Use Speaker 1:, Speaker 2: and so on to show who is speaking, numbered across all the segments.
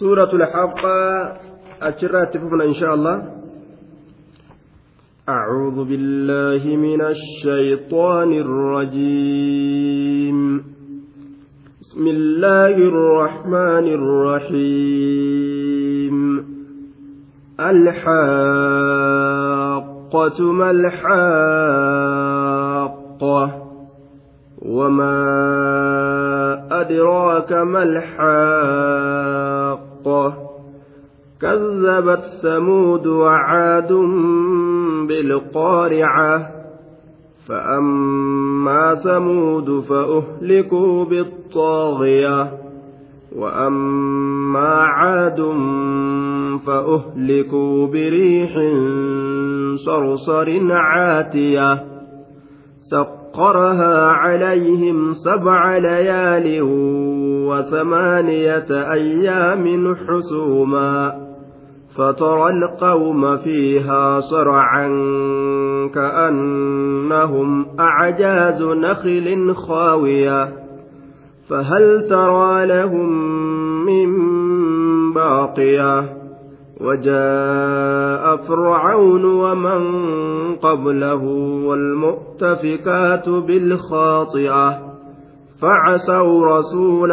Speaker 1: سورة الحاقة أتشرات تفوفنا إن شاء الله. أعوذ بالله من الشيطان الرجيم. بسم الله الرحمن الرحيم. الحاقة ما الحاقة؟ وما أدراك ما الحاقة؟ كذبت ثمود وعاد بالقارعة. فأما ثمود فأهلكوا بالطاغية. وأما عاد فأهلكوا بريح صرصر عاتية. سخرها عليهم سبع ليال وثمانية أيام حسوما فترى القوم فيها صرعا كأنهم أعجاز نخل خاوية فهل ترى لهم من باقيه وجاء فرعون ومن قبله والمؤتفكات بالخاطئة فعسوا رسول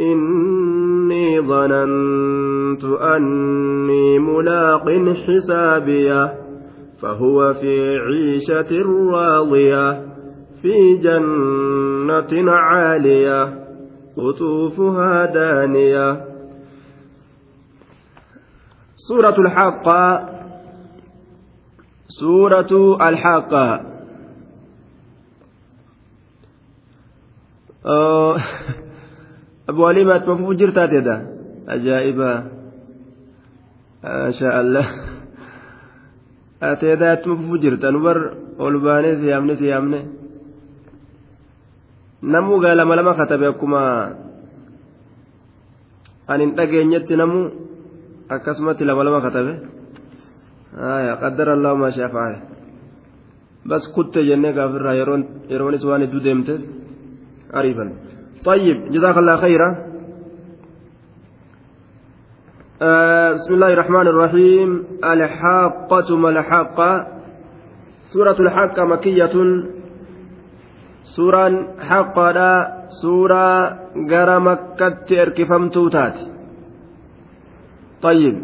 Speaker 1: إني ظننت أني ملاق حسابيه فهو في عيشة راضية في جنة عالية قطوفها دانية. سورة الحاقة سورة الحاقة أه ما تمفو جرتات يدا أجائبة ما شاء الله أتيدا تمفو جرتا نبر أولباني سيامني سيامني نمو قال لما لما كتب يكما أن انتقى نمو akkasumatti lama lama katabe qaddara allahu maa shaa fa'ale bas kutte jennee gaafirraa yeroonis waan hedduu deemteef ariifan طيب جزاك الله خيرا. آه بسم الله الرحمن الرحيم. الحاقة ما الحاقة. سورة الحاقة مكية. سورة حاقة سورة غير مكة اركفمتو تاتي طيب.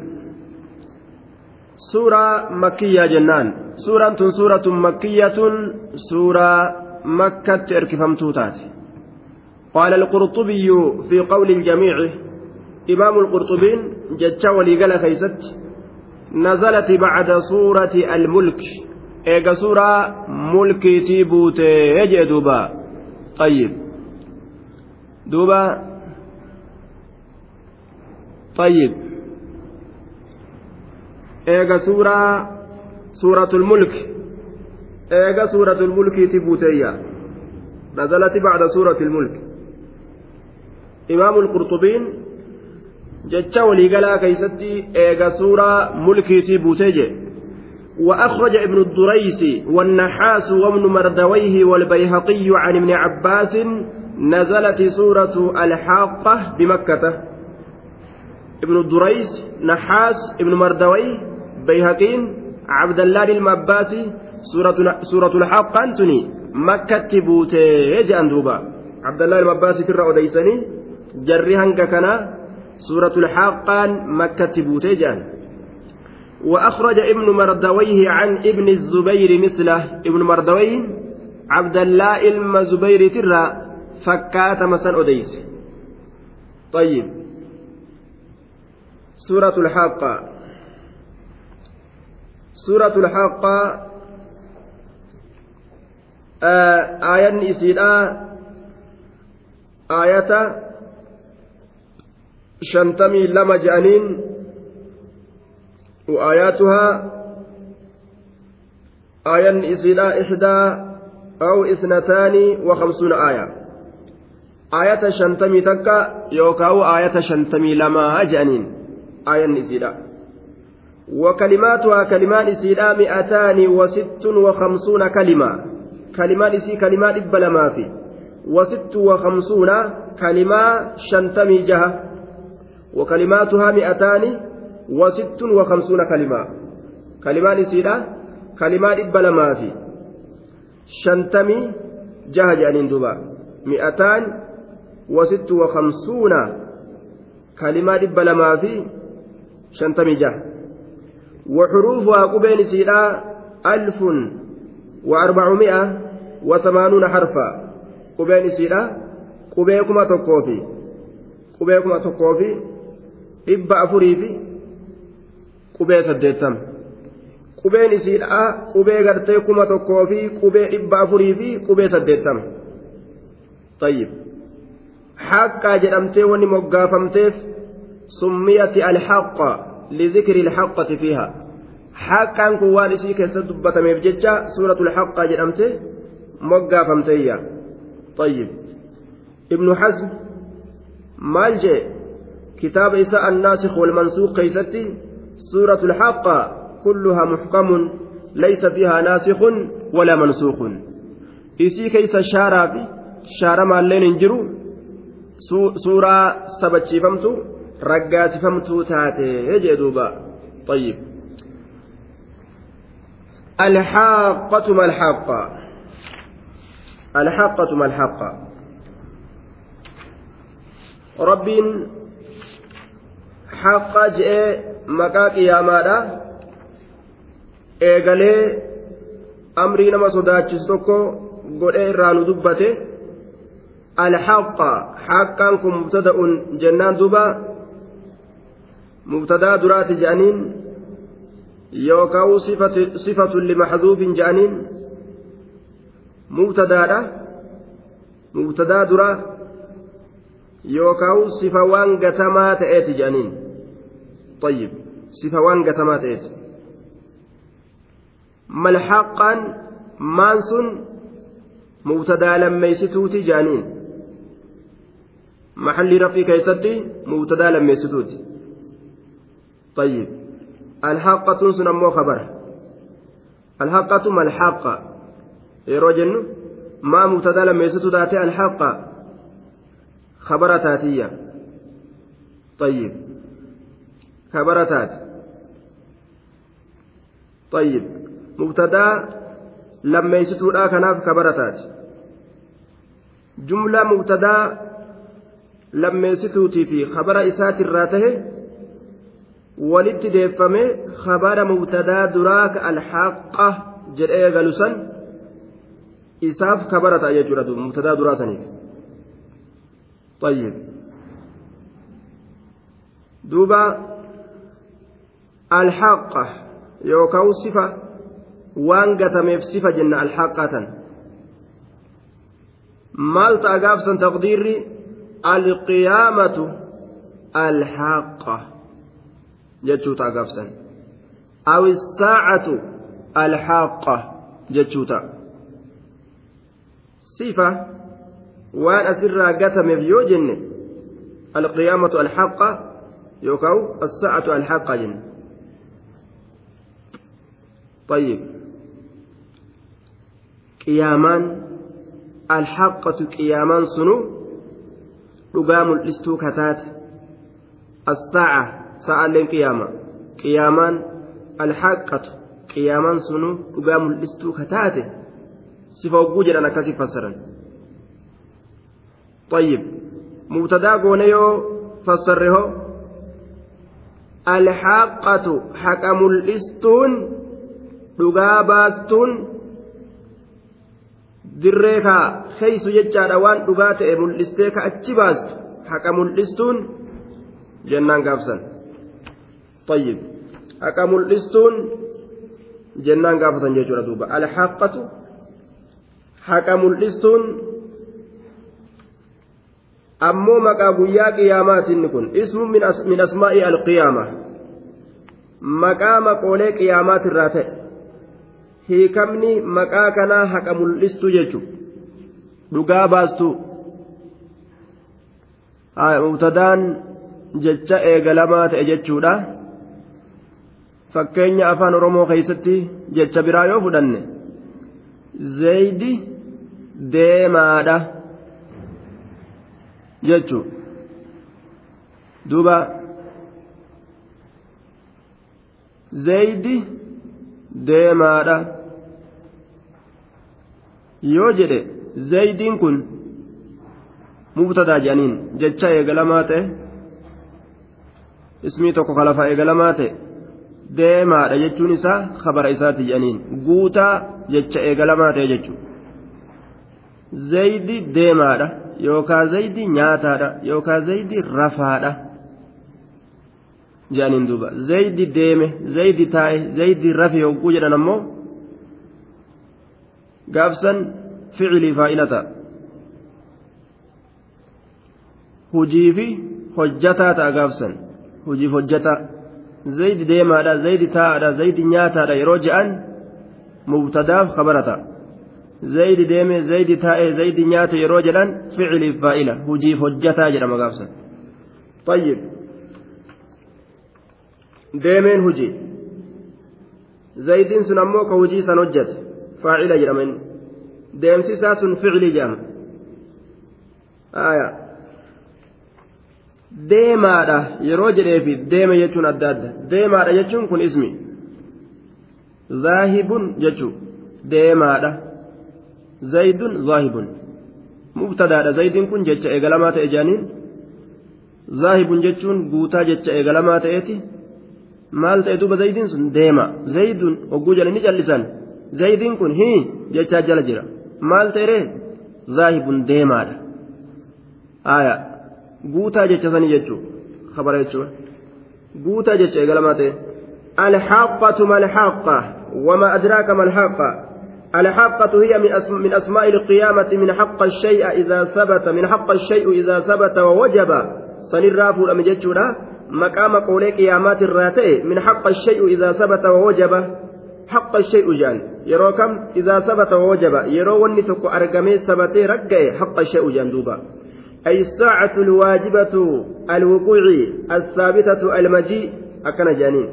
Speaker 1: سورة مكية جنان. سورة سورة مكية. سورة مكة اركفم توتات قال القرطبي في قول الجميع إمام القرطبين جتشا وليقال خيست نزلت بعد سورة الملك. إيجا سورة ملكي تيبوتي دوبا. طيب. دوبا. طيب. eega suuraa suuratul mulk eega suuratul mulkiiti buuteeyya nazalati bacda suuratil mulk imaamul qurxubiin jecha waliigalaa keeysatti eega suuraa mulkiitii buutee وأخرج ابن الدريس والنحاس وابن مردويه والبيهقي عن ابن عباس نزلت سورة الحاقة بمكة. ابن الدريس نحاس ابن مردوي بيهقين عبد الله المباسي سورة سورة الحاقة أنتني. مكة بوتي يجي دوبا عبد الله المباسي في الرأوديسني جري هنك كان سورة الحاقة مكة بوتي جان وأخرج ابن مردويه عن ابن الزبير مثله ابن مردويه عبد الله إلما زبير ترى فكات مسن أديس طيب سورة الحاقة سورة الحاقة آية إسيدا آية شنتمي لما جانين وآياتها آية إسيلا إحدى أو إثنتان وخمسون آية. آية شنتمي تكا يوكاو آية شنتمي لما جانين. آية إسيلا. وكلماتها كلمات إسيلا مئتان وست وخمسون كلمة. كلمات إسي كلمات إبلا في وست وخمسون كلمة شنتمي جهة. وكلماتها مئتان وست وخمسون كلمة. كلمان إسيرا كلمات إبا لما في شنتمي جهج أنين دوبا. مئتان وست وخمسون كلمات إبا لما في شنتمي جه وحروفها قبين سيرا ألف وأربعمائة وثمانون حرفا. قبين سيرا قبيكما تقوفي. قبيكما تقوفي. إبا أفريفي qubee saddeettam qubeen isiidha qubee gartee kuma tokkoo fi qubee dhibba afurii fi qubee saddeettam tayyib haqqaa jedhamtee wanni moggaafamteef summiyati alhaqqa lidikri ilhaqqati fiiha haqqaan kun waan isii keessatti dubbatameef jecha suuratul haqqaa jedhamte moggaafamteeyya tayyib ibnu kitaaba isa annaasikh walmansuuq keeysatti سورة الحاقة كلها محكم ليس فيها ناسخ ولا منسوخ isii keeysa shaaraa fi shaarama illeen hin jiru suuraa sabachiifamtu raggaasifamtuu taate jee duuba طيب الحاقة ما الحاقة الحاقة ما الحاقة رب haqaa je'ee maqaa qiyyaamaadha eegalee amrii nama sodaachisu tokko godhee irraa nu dubbate. Alhaqa haqaan kun mubtada'un jennaan duba mubtadaa duraati je'aniin yookaan sifatu limaxduufin je'aniin mubtadaadha. Mubtadaa duraa yookaan sifa waan gatamaa ta'eeti je'aniin. طيب صفة وان قتما تيت ملحقا مانسون مبتدا لميستوتي جانين؟ محل رفي كيستي مبتدا لميستوتي طيب الحقة سن مو خبر. الحقة ملحقة يروجن ما مبتدا لميستو تاتي الحقة؟ خبر تاتية. طيب كبر تات طيب مبتدا لما يستودا كناف كبر تات جملة مبتدا لما يستوتي في خبر إسات الراته mubtadaa duraaka alxaqa jedhee galu san isaaf kabara ta'a jechuudha mubtadaa duraa saniif طيب دوبا gatameef sifa jenna alxaqatan maal ta'a gaafsan taqdiirri alqiyaamatu alxaqa jechuu ta'a gaafsan aw isaacatu alxaqa jechuu ta'a sifa waan asirraa gatameef yoo jenne alqiyaamatu alxaqa yookaan asaacatu alxaqa jenne طيب قيامان الحقة قيامان سنو dhugaa mul'istuu kataate assaaca sa'aalleen qiyaama qiyaamaan alhaqqatu qiyaamaan sunu dhugaa mul'istuu kataate sifa hogguu jedhan akkasii fassaran طيب مبتدا غونيو فسره الحاقة حكم الاستون دغاباستون dirree kaa keeysu jechaadha waan dhugaa ta'e mul'istee ka achi baastu haqa mul'istuun jennaan gaafsan طيب haqa mul'istuun jennaan gaafatan jechuudha duuba alhaqatu haqa mul'istuun ammoo maqaa guyyaa qiyaamaatinni kun ismu min asmaa'i alqiyaama maqaa maqoolee qiyaamaatirraa ta'e hiikamni maqaa kanaa haqa mul'istu jechuun dhugaa baastu. Mubtadaan jecha eegalamaa ta'e jechuudha. Fakkeenya afaan oromoo keessatti jecha biraa yoo fudhanne zaydi deemaadha jechuudha duuba. Zaydi deemaadha. Yoo jedhe zaydiin kun mubtadaa jedhaniin jecha eegalamaa ta'e ismii tokko kalafa eegalamaa ta'e deemaadha jechuun isaa kabara isaati jedhaniin guutaa jecha eegalamaa ta'e jechuudha zaydi deemaadha yookaan zaydi nyaataadha yookaan zaydi rafaadha. jedhaniin duuba zaydi deeme zaydi taa'e zaydi rafe hogguu jedhan ammoo gaafsan ficilii faa'ila ta'a hujii fi hojjataa ta'a gaafsan hujiif hojjataa zaydi deemaadha zaydi taa'aadha zaydi nyaataadha yeroo je'an mubtadaaf kabara ta'a zaydi deeme zaydi taa'e zaydi nyaate yeroo jedhan ficiliif faa'ila hujiif hojjataa jedhama gaafsan طيب deemeen hujii zaydiin sun ammoo ka hujii san hojjate Faacila jedhaman deemsi isaa sun ficilii jedhama. Aya. Deemaadha yeroo jedheefi deeme jechuun adda adda. Deemaadha jechuun kun ismi. Zaahibun jechuu. Deemaadha. Zaydun zaahibun. Mubtadaadha. Zaydiin kun jecha eegalamaa ta'e jaaniin. Zaahibun jechuun guutaa jecha eegalamaa ta'eeti. Maal ta'e duuba zaydiin sun? Deema. Zaydun hogguu jala ni callisan zaydiin kun hii jechaa jala jira. Maal ta'e? Zaahibun deemaadha. Aya guutaa jecha sanii jechuu. Kabara jechuudha. Guutaa jecha eegalamaa ta'e. ما الحاقة وما أدراك ما الحاقة هي من أسماء القيامة من حق الشيء إذا ثبت من حق الشيء إذا ثبت ووجب سنرافو لم جتشورا مقام قولي قيامات الراتئ من حق الشيء إذا ثبت ووجب حق الشيء جان يرو كم إذا ثبت ووجب يرو ونسك أرقمي ثبتي رقي حق الشيء جان دوبا أي الساعة الواجبة الوقوع الثابتة المجيء أكن جانين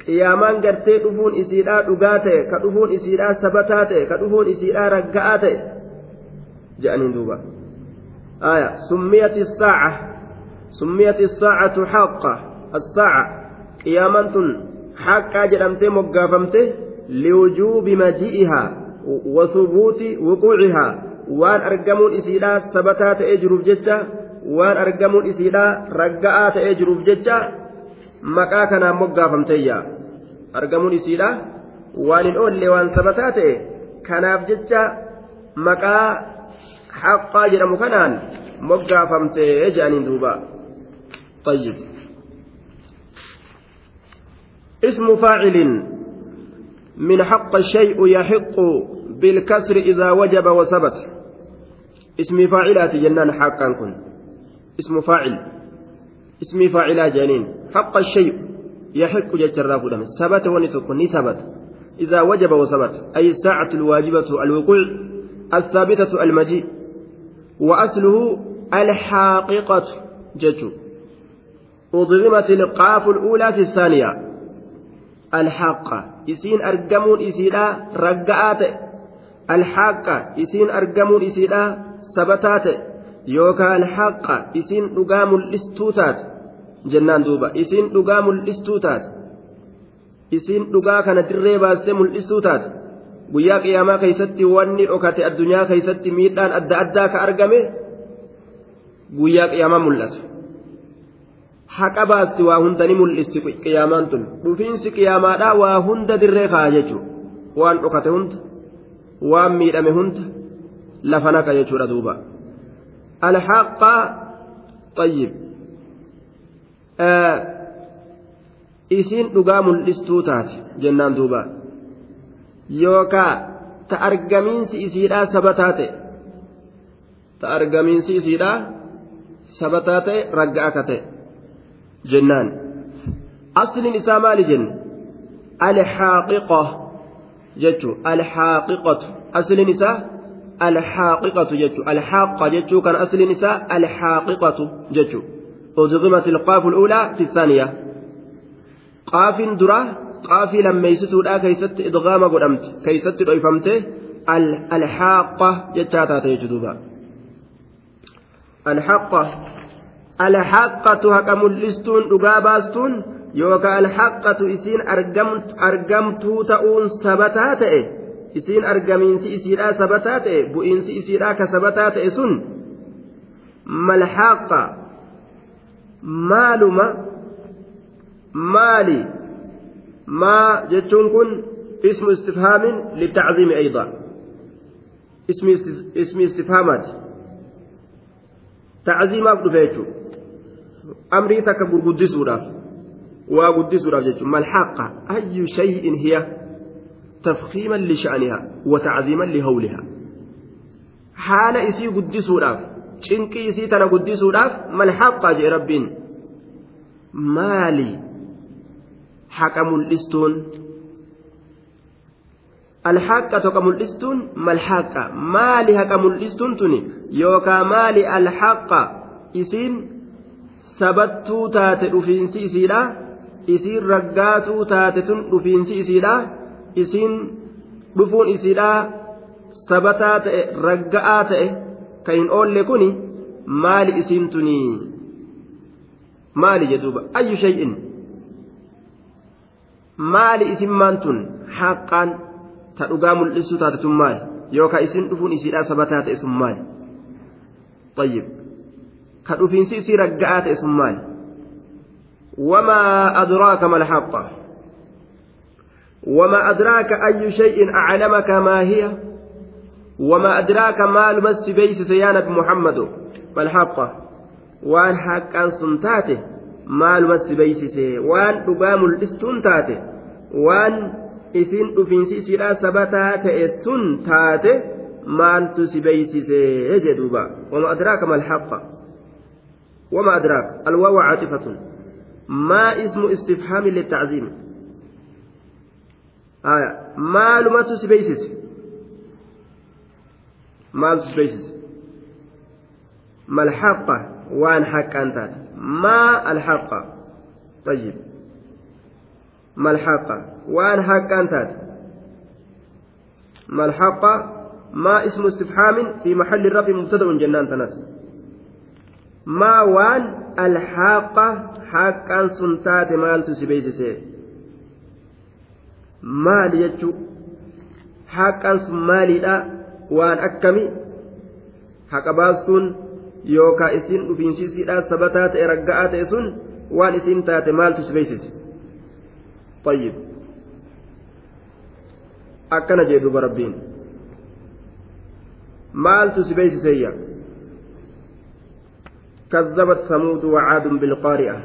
Speaker 1: qiyaamaan gartee dhufuun isiidhaa dhugaa ta'e ka dhufuun isiidhaa sabataa ta'e ka dhufuun isiidhaa ragga'aa ta'e jedhaniin duuba aya summiyati saaca سميت الساعة حقة الساعة قيامة حقا جرمت مقافمت لوجوب مجيئها وثبوت وقوعها وان أرقمون إسيلا ثبتات أجروف جتة وان أرقمون إسيلا رقعات أجروف جتة مقا كان مقافمتيا أرقمون إسيلا وان الأول وان ثبتات كناف جتة مقا حقا جرم كنان مقافمتي جانين دوبا طيب اسم فاعل من حق الشيء يحق بالكسر إذا وجب وثبت. اسم فاعلات جنان حقا كن. اسم فاعل. اسم فاعلات جنين. حق الشيء يحق جتراف دم ثبت ونسكن ثبت. إذا وجب وثبت. أي الساعة الواجبة الوقوع. الثابتة المجيء. وأصله الحاققة. ججو أضغمت القاف الأولى في الثانية. Alxaqa isiin argamuun isiidha ragga'aa ta'e. Alxaqa isiin argamuun isiidha sabataa ta'e. Yookaan alxaqa isiin dhugaa mul'istuu taate. Jennaan duuba isiin dhugaa mul'istuu taate. Isiin dhugaa kana dirree baastee mul'istuu taate. Guyyaa qiyaamaa keessatti wanni dhokate addunyaa keessatti miidhaan adda addaa ka argame guyyaa qiyaamaa mul'ata. Haqa baasti waa hunda ni mul'isti qiyaamaan tun. Dhufiinsi qiyaamaadhaa waa hunda dirree kaa'a jechuudha. Waan dhokate hunda waan miidhame hunda lafa naqa jechuudha duuba. Alhaqa tayyib. Isiin dhugaa mul'istuu taate jennaan duuba. Yookaa ta argamiinsi isiidhaa sabataa ta'e ta argamiinsi isiidhaa sabataa ta'e ragga akka ta'e jennaan asliin isaa maali jenne alxaaqiqa jechuu alxaaqiqatu asliin isaa alxaaqiqatu jechuu alxaaqa jechuu kan asliin isaa alxaaqiqatu jechuu ilqaafu ulaa fi thaaniya qaafin dura qaafii lammeeysituudha keeysatti idgaama godhamte keeysatti dhoyfamte alxaaqa jechaa taate jechuu duuba alxaaqa alhaqqatu haqa mul'istuun dhugaa baastuun yookaan alhaqqatu isiin argamtuu ta'uun sabataa ta'e isiin argamiinsi isiidhaa sabataa ta'e bu'iinsi isiidhaa ka sabataa ta'e sun malhaaqa maaluma maali maa jechuun kun ismu istifhaamin litacziimi ayda. Ismi istifhaamaati tacziimaaf dhufe jechuudha amrii takka gurguddisuudhaaf waa guddisuudhaaf jechuun malxaqa ayyu shay'in hiya tafkiiman lisha'anihaa wa tacziiman lihawlihaa haala isii guddisuudhaaf cinqii isii tana guddisuudhaaf malxaqa jee rabbiin maali haqa mul'istuun alxaqa toka mul'istuun malxaqa maali haqa mul'istuun tuni yookaa maali alxaqa isiin sabattuu taate dhufiinsi isiidha isiin raggaatuu taate tun dhufiinsi isiidha isiin dhufuun isiidha sabataa ta'e ragga'aa ta'e ka hin oolle kuni maali isiin tunii maali jedhuuba ayyu shay'in maali isin maan tun haqqaan ta dhugaa mul'isuu taate tun maali yookaan isin dhufuun isiidha sabataa ta'e sun maali طيب dhufiinsi isii ragga'aa ta'e sun maali wamaa adraaka malhaqa وما أدراك أي شيء أعلمك ما هي وما أدراك ما لمس بيس سيانة محمد فالحق وان حقا سنتاته ما لمس بيس سي وان أقام الاستنتاته وان إثن أفنسي سيرا سبتات سنتاته ما أنت سبيس سي يجدوبا وما أدراك ما الحق وما أدراك الواو عاطفة ما اسم استفهام للتعظيم آية ما لما تسبيسس ما تسبيسس ما الحق وان حق أنت ما الحق طيب ما الحق وان حق أنت ما الحق ما اسم استفهام في محل الرفع مبتدأ جنان waan alhaaqa haqqaan sun taate maaltu si beeksise maali jechuu haqqaan sun maaliidha waan akkami haqa baastuun yookaan isin dhufiinsiisiidha sabataa ta'e ragga'aa ta'e sun waan isin taate maaltu si beeksise طيب akkana jedhuba rabbiin maaltu si beeksiseyya كذبت ثمود وعاد بالقارئة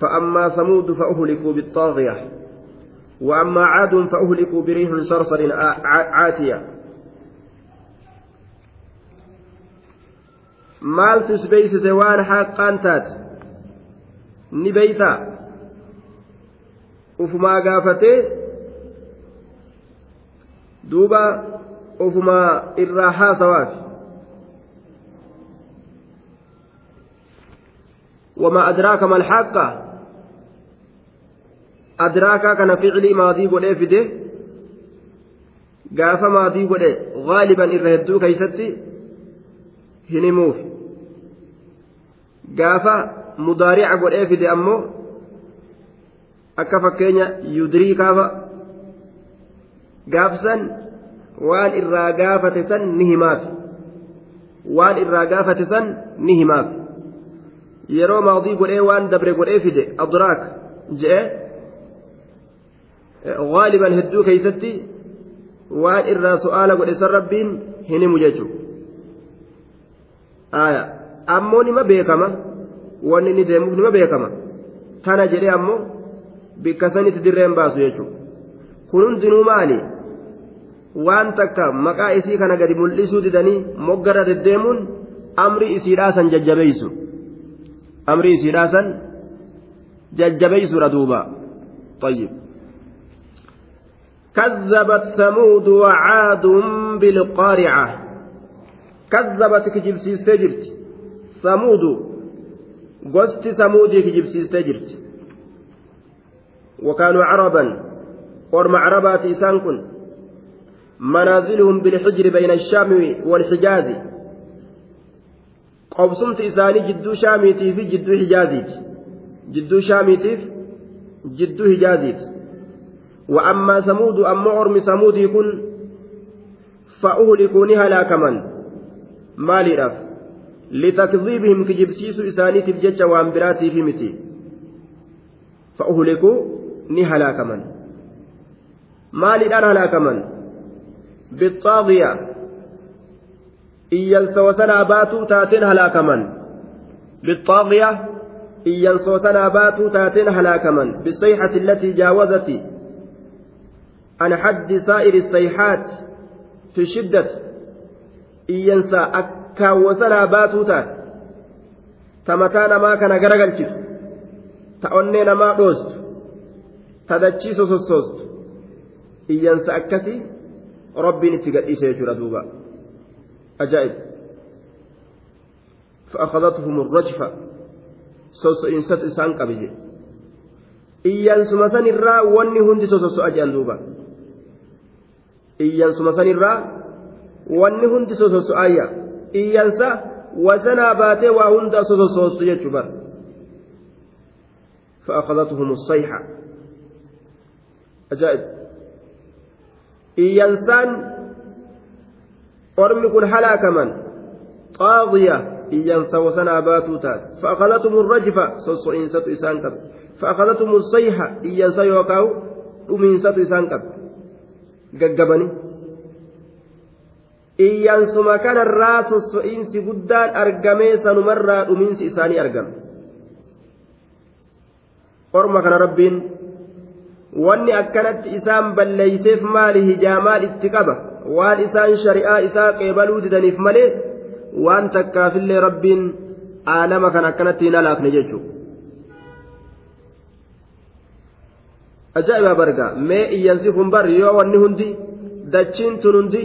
Speaker 1: فأما ثمود فأهلكوا بالطاغية وأما عاد فأهلكوا بريح صرصر عاتية maaltu si beeksise waan haqqaan taate ni beeyta ufumaa gaafatee duuba ufumaa irraa haasawaati وما أدراك ما الحاقة ficilii maadii godhee fide gaafa maadii godhe gaaliban irra hedduu keeysatti hin himuuf gaafa mudaarica godhee fide ammoo akka fakkeenya yudrii kaafa gaafsan waan irraa gaafate san ni himaaf waan irraa gaafate san ni himaaf yeroo maadii godhee waan dabre godhee fide adraak je'e gaaliban hedduu keeysatti waan irraa su'aala godhe san rabbiin hin himu jechuudha ammoo nima beekama wanni inni deemuuf nima beekama tana jedhee ammoo bikka sanitti dirreen baasu jechuudha kun hundinuu maali waan takka maqaa isii kana gadi mul'isuu didanii moggarra deddeemuun amri isiidhaasan jajjabeeysu amri isiidhaasan jajjabeeysuudha duuba طيب كذبت ثمود وعاد بالقارعة كذبت كجبسيس تجرت ثمود قست ثمود كجبسيس تجرت وكانوا عربا ورم عربات إسان كن منازلهم بالحجر بين الشام والحجاز. قبصمت إساني جدو شاميتي في جدو حجازيت جدو شاميتي جدو حجازيت وأما ثمود أما أرم ثمود كن فأهلكوا نهلاكما مالي رف. لتكذيبهم كجبسيس إساني تبجج وأنبراتي في متي. فأهلكوا مالي أنا هلاكما بالطاغية. إيانس وسنا باتوا تاتين هلاكما بالطاغية إيانس وسنا باتوا تاتين هلاكما بالصيحة التي جاوزت. عن حد سائر الصيحات في شدة. إيانس أكا وسنا باتوا تات. تمتانا ما كان غرغلت تأنينا ما دوست. تدتشيس سوست. إيانس أكتي rabbiin itti gadhiise jechuudha duuba ajaa'ib فأخذتهم الرجفة سوسئنسات إسان قبجي إيانسما سن الرا واني هندي سوسو أجان دوبا إيانسما سن الرا واني هندي سوسو آية. إيانسا وسنا باتي وهندا سوسو يجبر فأخذتهم الصيحة. أجائب. Iyyansaan ormi kun halaakaman xaagiya iyyansa wasanaa baatuu taate fa'aqalatum rajfa sosso'iinsatu isaan qabe fa'aqalatum sayha iyyansa yookaan dhumiinsatu isaan qabe gaggabani iyyansuma kanarraa sosso'iinsi guddaan argamee sanumarraa dhumiinsi isaanii argame orma kana rabbiin wanni akkanatti isaan balleeyseef maali hijaamaan itti qaba waan isaan shari'aa isaa qeebaluu didaniif malee waan takkaafillee rabbiin aalama kan akkanatti hin halaakne jechuudha. ajaa'iba barga mee iyyansi kun bar yoo wanni hundi dachiin tun hundi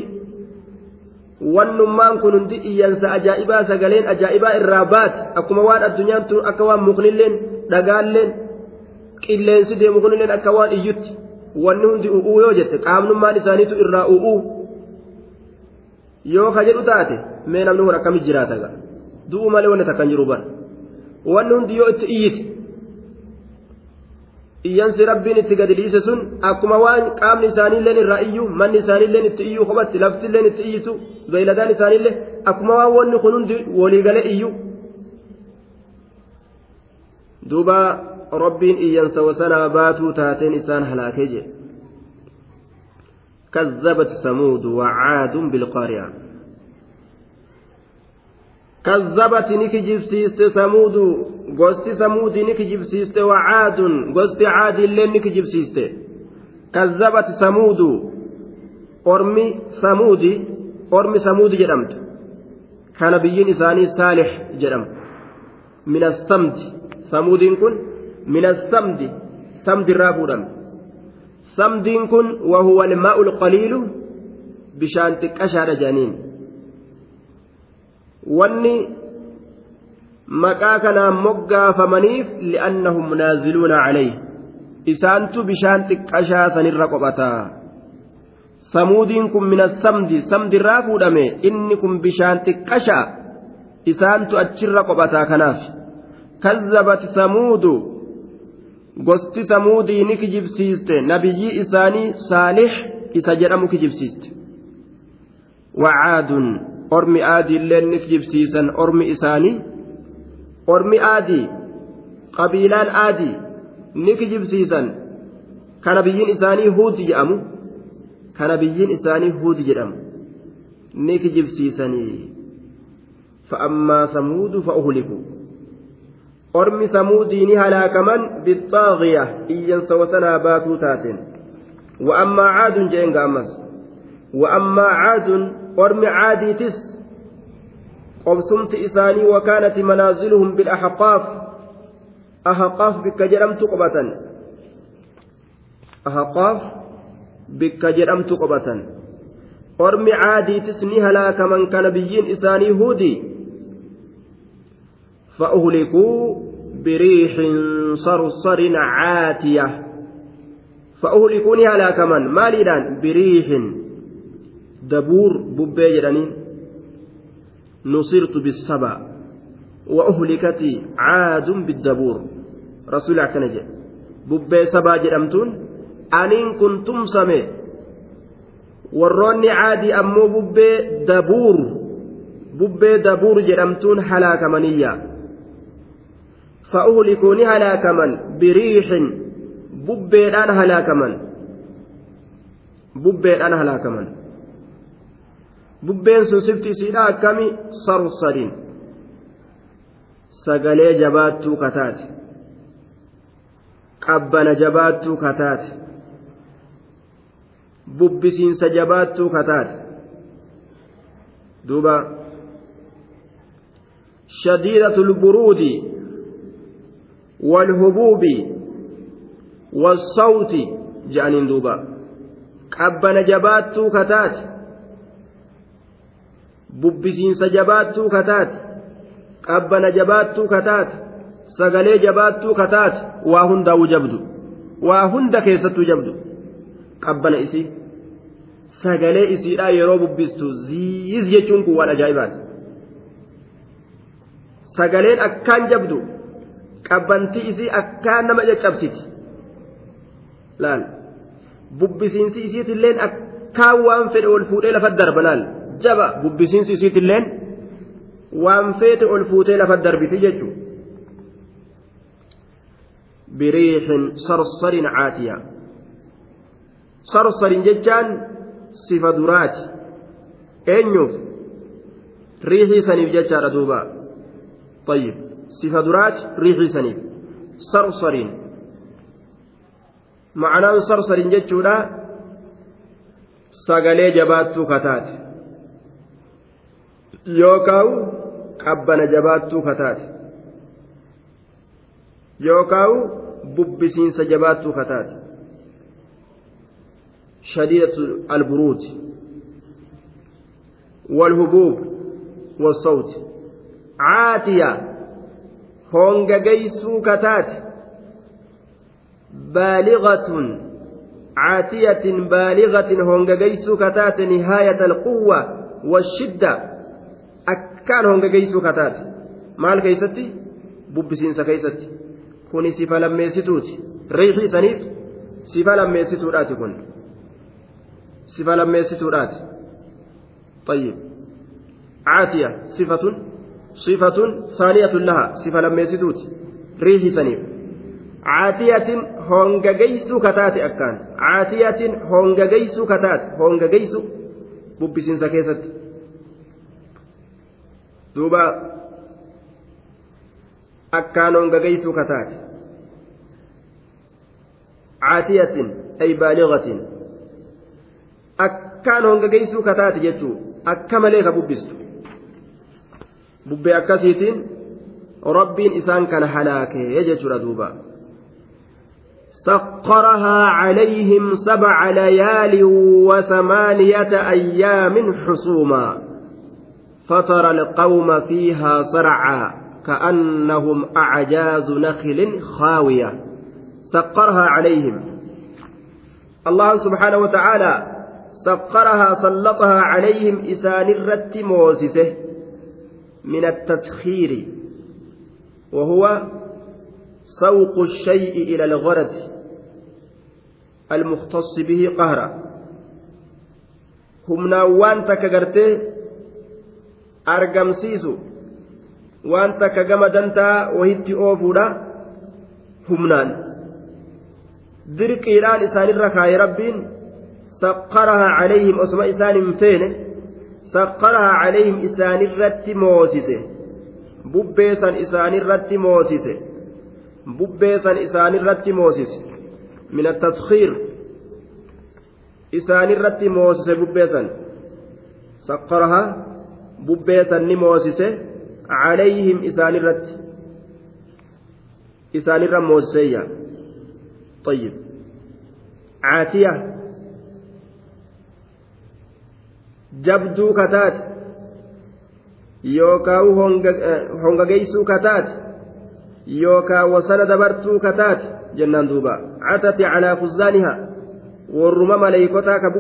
Speaker 1: wannummaan kun hundi iyyansa ajaa'ibaa sagaleen ajaa'ibaa irraa baate akkuma waan addunyaan tun akka waan muknilleen dhagaalleen. Qilleensi deemu kunilleen akka waan iyyutti. Wanni hundi u'uu yoo jette qaamnummaan isaaniitu irraa u'uu. Yoo ka jedhu taate mee namni kun akkamitti jiraata du'u malee wanni takkan jiru bara. Wanni hundi yoo itti iyyite iyyansi rabbiin itti gadi dhiise sun akkuma waan qaamni isaaniilleen irraa iyyu manni isaaniilleen itti iyyuu kophatti laftilleen itti iyyitu beeyladaan isaaniillee akkuma waan wanni kun hundi waliigale iyyu. Duuba rabbiin iyyansa wasanaa baatuu taateen isaan halaakee jedhe كذبت ثمود وعاد بالقارعة كذبت نكجب سيست ثمود قست ثمود نكجب سيست وعاد قست عاد اللي نكجب سيست كذبت ثمود أرمي ثمود أرمي ثمود جرمت. كان بيين إساني صالح جرم. من الثمد. ثمود كن؟ من السمد سمد الرابودم سمد كن وهو الماء القليل بشان تكشار جانين واني مكا كان مقا فمنيف لأنهم نازلون عليه isaantu bishaan xiqqashaa sanirra qophataa samuudiin kun mina samdi samdirraa fuudhame inni kun bishaan xiqqashaa isaantu achirra qophataa kanaaf kazzabat gosti samuudii ni kijibsiiste. Nabiyyii isaanii saalix isa jedhamu kijibsiiste. Wacaadun ormi aadiillee ni kijibsiisan. Ormi isaanii ormi aadii qabiilaan aadii ni kijibsiisan. Kana biyyiin isaanii huudi jedhamu kana biyyiin isaanii huudi jedhamu ni kijibsiisanii. Fa'ammaa samuudu fa'uhliku bixaaqiya iyyansa wasanaa baatuu taateen wa'ammaa caadun jeen gaammas wa'ammaa caadun ormi caadiitis qobsumti isaanii wakaanati manaaziluhum bilaxqaaf ahaqaaf bikka jedhamtu qobatan ahaqaaf bikka jedhamtu qobatan ormi caadiitis ni halaakaman kana biyyiin isaanii huudii فأهلكوا بريح صرصر عاتية فأهلكوني على كمان ماليدان بريح دبور ببي جدانين نصرت بالسبع وأهلكت عاد بالدبور رسول الله bubbee sabaa jedhamtuun aniin kun tumsame warroonni caadii ammoo bubbee dabuur bubbee dabuur jedhamtuun halaakamaniiyya fa'uhlikuu ni halaakaman biriixin bubbeedhaan halaakaman bubbeedhaan halaakaman bubbeen sun sifti isiidha akkami sarsadin sagalee jabaattuu kataate qabbana jabaattuu kataate bubbisiinsa jabaattuu kataate duuba shadiidatu lburuudi والهبوب والصوت جانين دوبا jabaattuu kataate bubbisiinsa jabaattuu kataate qabbana jabaattuu kataate sagalee jabaattuu kataate waa hundaa'uu jabdu waa hunda keessattuu jabdu qabbana isii sagalee isiidhaa yeroo bubbistu ziiz jechuun kun waan ajaa'ibaati sagaleen akkaan jabdu qabbantii isii akkaan nama caccabsiti laal bubbisiinsi isiitilleen akkaan waan fedhe ol fuudhee lafa darba laal jaba bubbisiinsi isiitilleen waan feete ol fuutee lafa darbiti jechuudha. بريح صرصر عاتية صرصر ججان صفة درات أنيوف ريحي سنيف ججار دوبا طيب صفة درات ريحي سنيف صرصر معنى صرصر ججولا sagalee jabaattuu kataate yookaan qabbana jabaattuu kataate yookaan bubbisiinsa jabaattuu kataate shadiidatu alburuuti walhubuub والصوت عاتية honga hongageysuu kataate baaligatun caatiyatin baaligatin hongageysuu kataate nihaayata alquwwa washidda akkaan honga hongageysuu kataate maal keeysatti? Bubbisiinsa keeysatti. Kuni sifa lammeessituuti. Riixi isaniif sifa lammeessituudhaati kun. Sifa lammeessituudhaati. Ayyib caatiya sifatun صفة ثانية لها صفة لميسدوت ريح سنيف عاتية هونغاغيسو كتات أكان عاتية هونغاغيسو كتات هونغاغيسو ببسين سكيست دوبا akkaan hongagaysuu kataate caatiyatin ay baaligatin akkaan hongagaysuu kataate jechuu akka malee ka bubbistu bubbee akkasiitiin rabbiin isaan kana halaakee jechuudha duuba. سخرها عليهم سبع ليال وثمانية أيام حسوما فترى القوم فيها صرعا كأنهم أعجاز نخل خاوية سقرها عليهم الله سبحانه وتعالى سقرها سلطها عليهم إسان الرت موسسه من التسخير وهو سوق الشيء إلى الغرض المختص به قهرا takka gartee argamsiisu waan takka gama dantaa wahitti oofuudha humnaan dirqiidhaan isaanirra kaaye rabbiin saqqarahaa calayhim osoma isaan hin feene saqqarahaa calayhim isaanirratti moosise bubbeesan isaanirratti moosise bubbeesan isaanirratti moosise min attaskhiir isaanirratti moosise bubbeesan saqqarahaa bubbeesan ni moosise calayhim isaanirratti isaanirra moosiseeyya طيب عاتية jabduu kataate yookaan hongageessuu kataate yookaan wasana dabartuu kataate jennaan duuba catati calaa fuzzaanihaa warruma maleeykotaa ka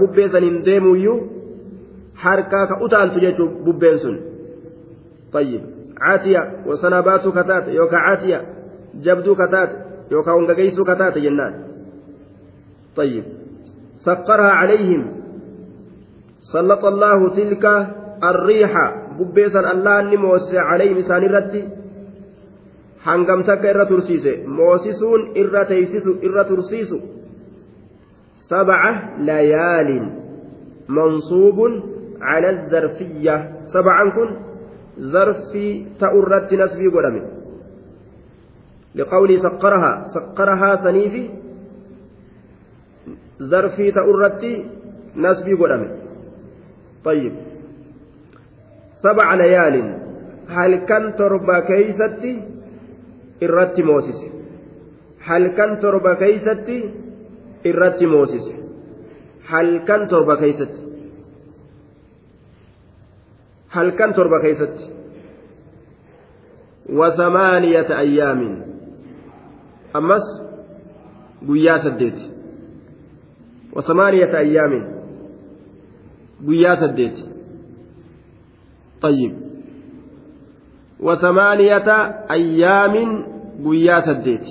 Speaker 1: bubbeessaniin deemuyyuu harkaa ka utaaltu jechuun bubbeen sun طيب عاتية وسنا باتو كتات يوكا عاتية جبدو كتات يوكا ونغيسو كتات جنان طيب سقرها عليهم سلط الله تلك الريح ببيسا الله إسان الرد hangam takka irra tursiise moosisuun irra teeysisu irra tursiisu sabca layaalin mansuubun cala zarfiyya sabcan kun zarfii ta'u irratti nasbii godhame liqawlii saqqarahaa saqqarahaa saniifi zarfii ta'u irratti nasbii godhame طيب سبع ليال هل كان تربى كيستي irratti moosise halkan torba keeysatti irratti moosise halkan torba keeysatti halkan torba keeysatti wasamaaniyata ayyaamin ammas guyyaa saddeeti wasamaaniyata ayyaamin guyyaa saddeeti طيب. وثمانية أيام قيا سديت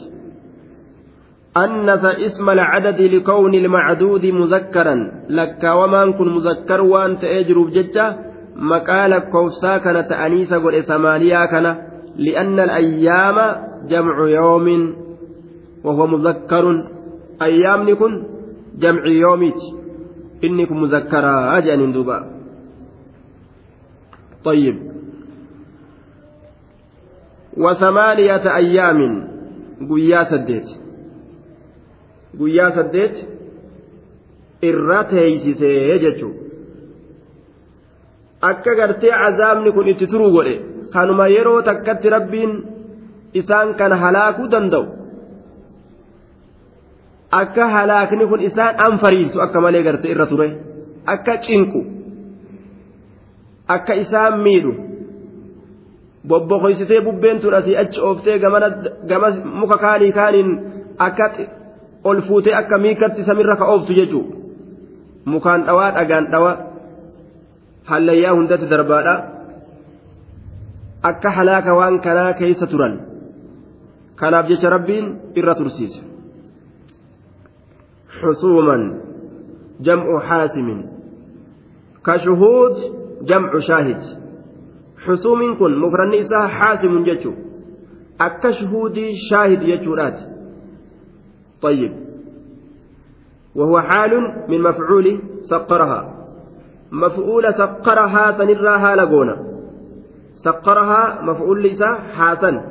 Speaker 1: أنث اسم العدد لكون المعدود مذكرا. لك ومن كن مذكر وأنت أجرب ججة مقال كوفسا كانت أنيسة قل ثمانية كان. لأن الأيام جمع يوم وهو مذكر. أيام نكن جمع يوميت إنكم مذكرا أجأن دوبا طيب وثمانية أيام سديت قويا سديت irra teeysisee jechuun akka gartee azaabni kun itti turuu godhe kanuma yeroo takkatti rabbiin isaan kana halaakuu danda'u akka halaakni kun isaan anfariisu akka malee gartee irra ture. Akka cinqu akka isaan miidhu. Bobboqoysitee bubbeen tun asii achi ooftee gama muka kaanii kaaniin akka ol fuutee akka miikatti samirra ka ooftu jechuu mukaan dhawaa dhagaan dhawa hallayyaa hundatti darbaadha. Akka halaaka waan kanaa keeysa turan. Kanaaf jecha rabbiin irra tursiise haasimin ka shuhuud jam'u shaahid xusuumiin kun mufranni isaa haasimun jechuu akka shuhuudii shaahid jechuudhaati طيب وهو حال من مفعول سقرها مفعول سقرها سنراها لقونا سقرها مفعول ليس حاسن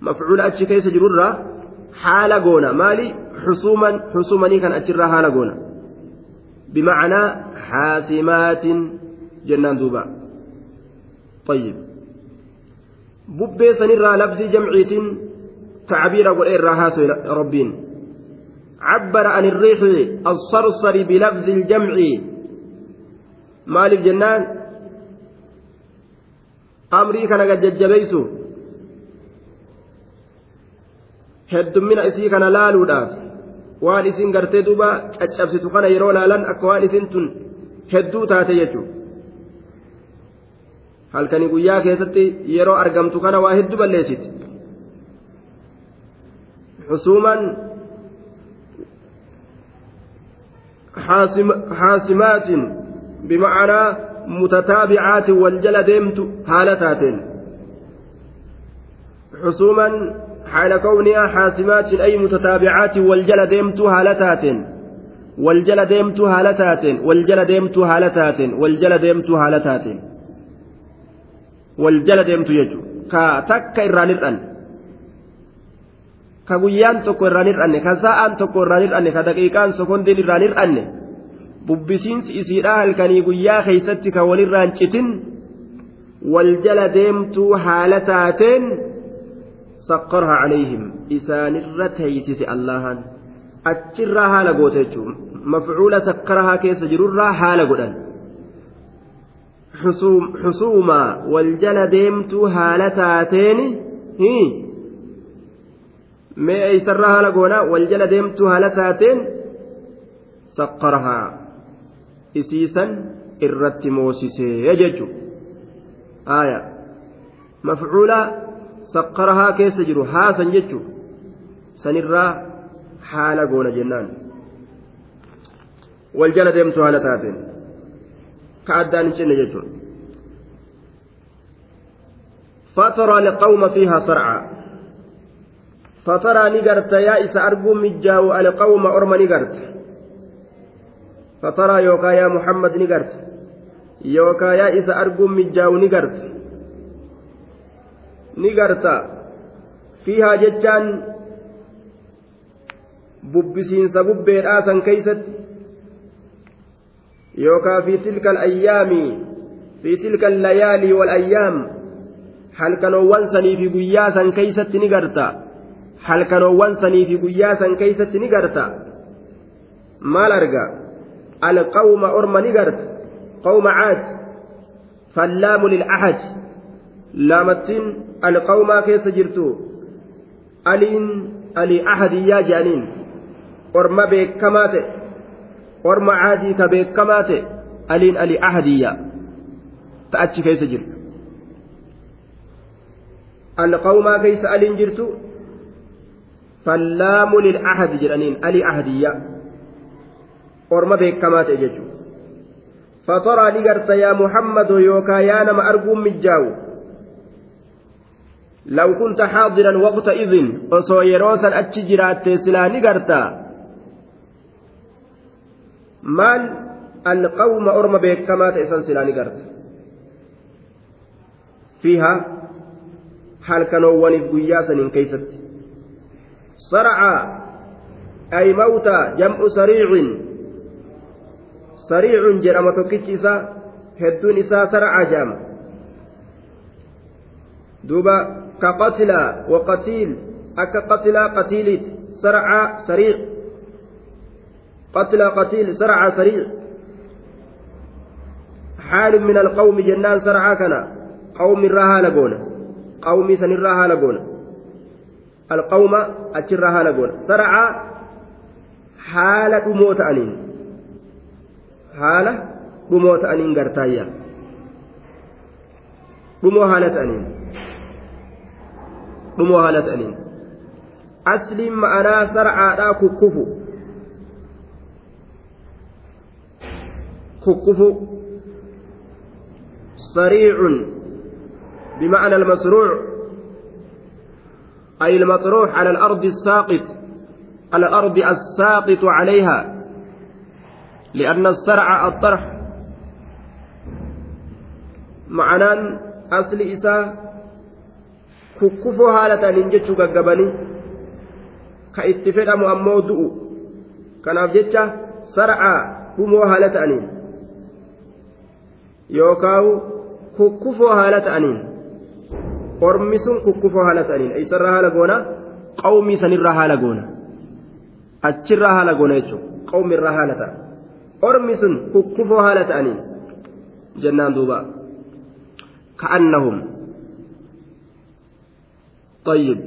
Speaker 1: مفعول أتش كيس جرورا حال قونا مالي حصوما حصومني كان أتشراها لقونا بمعنى حاسمات جنان دوبا. طيب. ببي سنرى لفظ جمعيت تعبير قل هاسو ربين. عبر عن الريح الصرصر بلفظ الجمع. مالك جنان. أمري كان قد ججبيسو. heddummina isii kana laaluudhaaf waan isin gartee duuba caccabsitu kana yeroo laalan akka waan isin tun hedduu taate jechuudha halkanii guyyaa keessatti yeroo argamtu kana waa hedduu balleessiti. Xusuuman xaasimaatin bimacnaa mutataabicaatin wal jala deemtu haala taateen. Xusuuman حال كونها حاسمات أي متتابعات والجل ديمت هالتات والجل ديمت هالتات والجل ديمت هالتات والجل ديمت هالتات والجل ديمت يجو. كتك إران الأن كبيان تكو إران الأن كساء تكو إران الأن كدقيقان سكندين إران الأن bubbisiinsi isiidha halkanii guyyaa keeysatti ka walirraan citin wal jala deemtuu haala taateen saqqarha calayhim isaanirra teeysise allahan. Achirraa haala goote jechuun mafcuula saqqarahaa keessa jirurraa haala godhan. Xusuumaa wal jala deemtuu haala taateeni mee eeysarraa haala goonaa wal jala deemtuu haala taateen? Saqqarahaa isiisan irratti moosisee jechuun. Mafcuula. Haasan jechu sanirraa haala goona jennaan wal jala deemtu haala taateen ka addaan hin cinne jechuun فترى لقوم فيها صرعى فترى نقرت يا إس أرجو مجاو القوم أرم نقرت فترى يوكا يا محمد نقرت يوكا يا إس أرجو مجاو نقرت ni garta fiihaa jechaan bubbisiinsa bubbeedhaa san keeysatti yookaa fi tilka alayyaami fi tilka allayaalii walayyaam halkanoowwan sanii fi guyyaa san keeysatti ni garta halkanoowwan sanii fi guyyaa san keeysatti ni garta maal arga alqawma orma ni garta qawma caad fallaamu lilahad laamattiin alqawmaa keessa jirtu aliin alii ahadiyyaa jedhaniin orma beekamaa ta'e orma caadii ka beekamaa ta'e aliin alii ahadiyyaa ta achi keessa jirtu alqawmaa keessa aliin jirtu fallaamu lilahadi jedhaniin alii ahadiyyaa orma beekamaa ta'e jechuudha فترى نقرت يا محمد يوكا يا نما أرجو مجاو لو كنت حاضرا san achi jiraatte silaa ni garta maal alqawma orma beekamaa ta'e san silaa ni garta fiiha halkanoowwaniif guyyaa saniin keeysatti sarca ay mawta jam'u sariicin sariicun jedhama tokkichi isaa hedduun isaa sarca jedhama duuba كقتلى وقتيل. أك قتلى قتيلت سرعى سريع. قتلى قتيل سرعى سريع. حال من القوم جنان سرعى كنا. قوم الرها لقونا. قوم سن الرها لقونا. القوم أتشرها لقونا. سرعى حال دموت أنين. حال دموت أنين قرتايا. دمو حالة أنين. Dhumoo haala ta'aniin. Asliin ma'anaa sarcaadhaa kukkufu. Kukkufu. Sariicun بمعنى المسروع أي المطروح على الأرض الساقط على الأرض الساقط عليها لأن السرع الطرح معنى أصل إساء kukkufoo haala ta'aniin jechuu gaggabanii ka itti fedhamu ammoo du'u. Kanaaf jecha sar'aa dhumoo haala ta'aniin yookaan kukkufoo haala ta'aniin ormi sun kukkufoo haala ta'aniin. Eessarraa haala goona? Qawmii sanirraa haala goona. Achirraa haala goona jechuudha qawmiirraa haala ta'a ormi sun kukkufoo haala ta'aniin jennaan duuba. Ka'annahum. طيب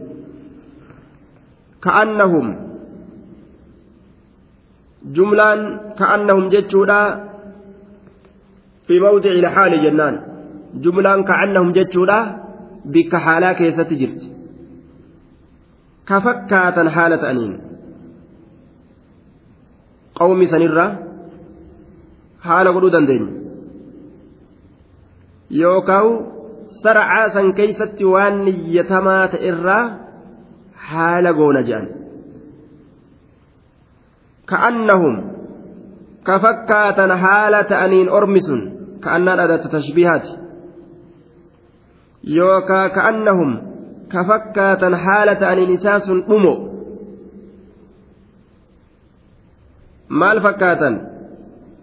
Speaker 1: ka'annahum jumlaan ka'annahum jechuudha fi mawdici ilhaali jennaan jumlaan ka'annahum jechuudha bikka haalaa keessatti jirti ka fakkaatan haala ta'aniin qawmi sanirra haala godhuu dandeenya yookaan irraa haala goona jedhan ka'annahum ka fakkaatan haala ta'aniin ormi sun ka'annaan adata tashbihaati yookaa ka'annahum ka fakkaatan haala ta'aniin isaa sun dhumo maal fakkaatan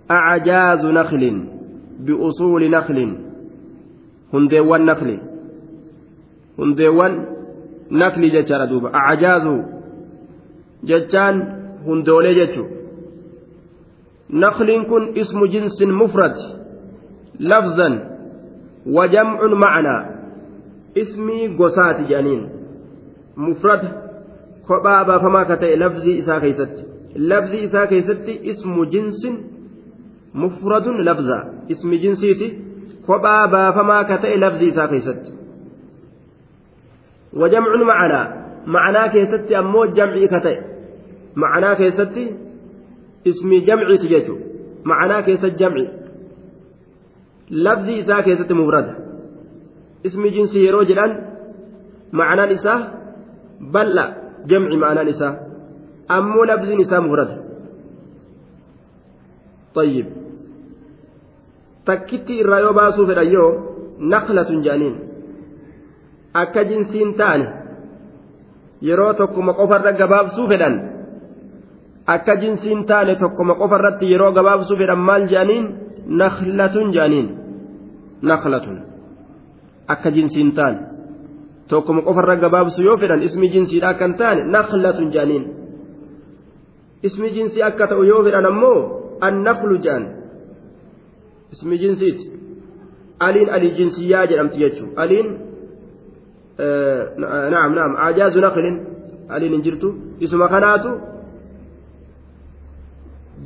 Speaker 1: acjaazu naklin biusuuli naklin hundeewwan nakli hundeewwan nakli jechaadha duuba. Acjaazu jechaan hundoolee jechu. Nakliin kun ismu jinsin mufrad. Lafzan wajamcun macnaa ismii gosaati jedhaniin mufrad kophaa baafamaa ka ta'e lafzii isaa keeysatti lafzii isaa keeysatti ismu jinsin mufradun lafza. Ismi jinsiiti kophaa baafamaa ka ta'e lafzii isaa keeysatti wajamcun macnaa macnaa keessatti ammoo jamcii ka ta'e macnaa keessatti ismi jamciiti jechu macnaa keessa jamci lafzii isaa keessatti mufrada ismi jinsii yeroo jedhan macnaan isaa bal'a jamci macnaan isaa ammoo labziin isaa mufrada طيب takkitti irraa yoo baasuu fedhan yoo naklatun jedhaniin akka jinsiin taane yeroo tokkuma qofarra gabaabsuu fedhan akka jinsiin taane tokkuma qofarratti yeroo gabaabsuu fedhan maal jedhaniin naklatun jedhaniin naklatun akka jinsiin taane. Tokkuma qofarra gabaabsu yoo fedhan ismi jinsiidha akka hin taane naklatun jedhaniin ismi jinsii akka ta'u yoo fedhan ammoo annaklu jedhan ismi jinsiiti aliin alii jinsiyyaa jedhamti jechuun aliin naam naam ajaazu naqlin aliin hin jirtu isuma kanaatu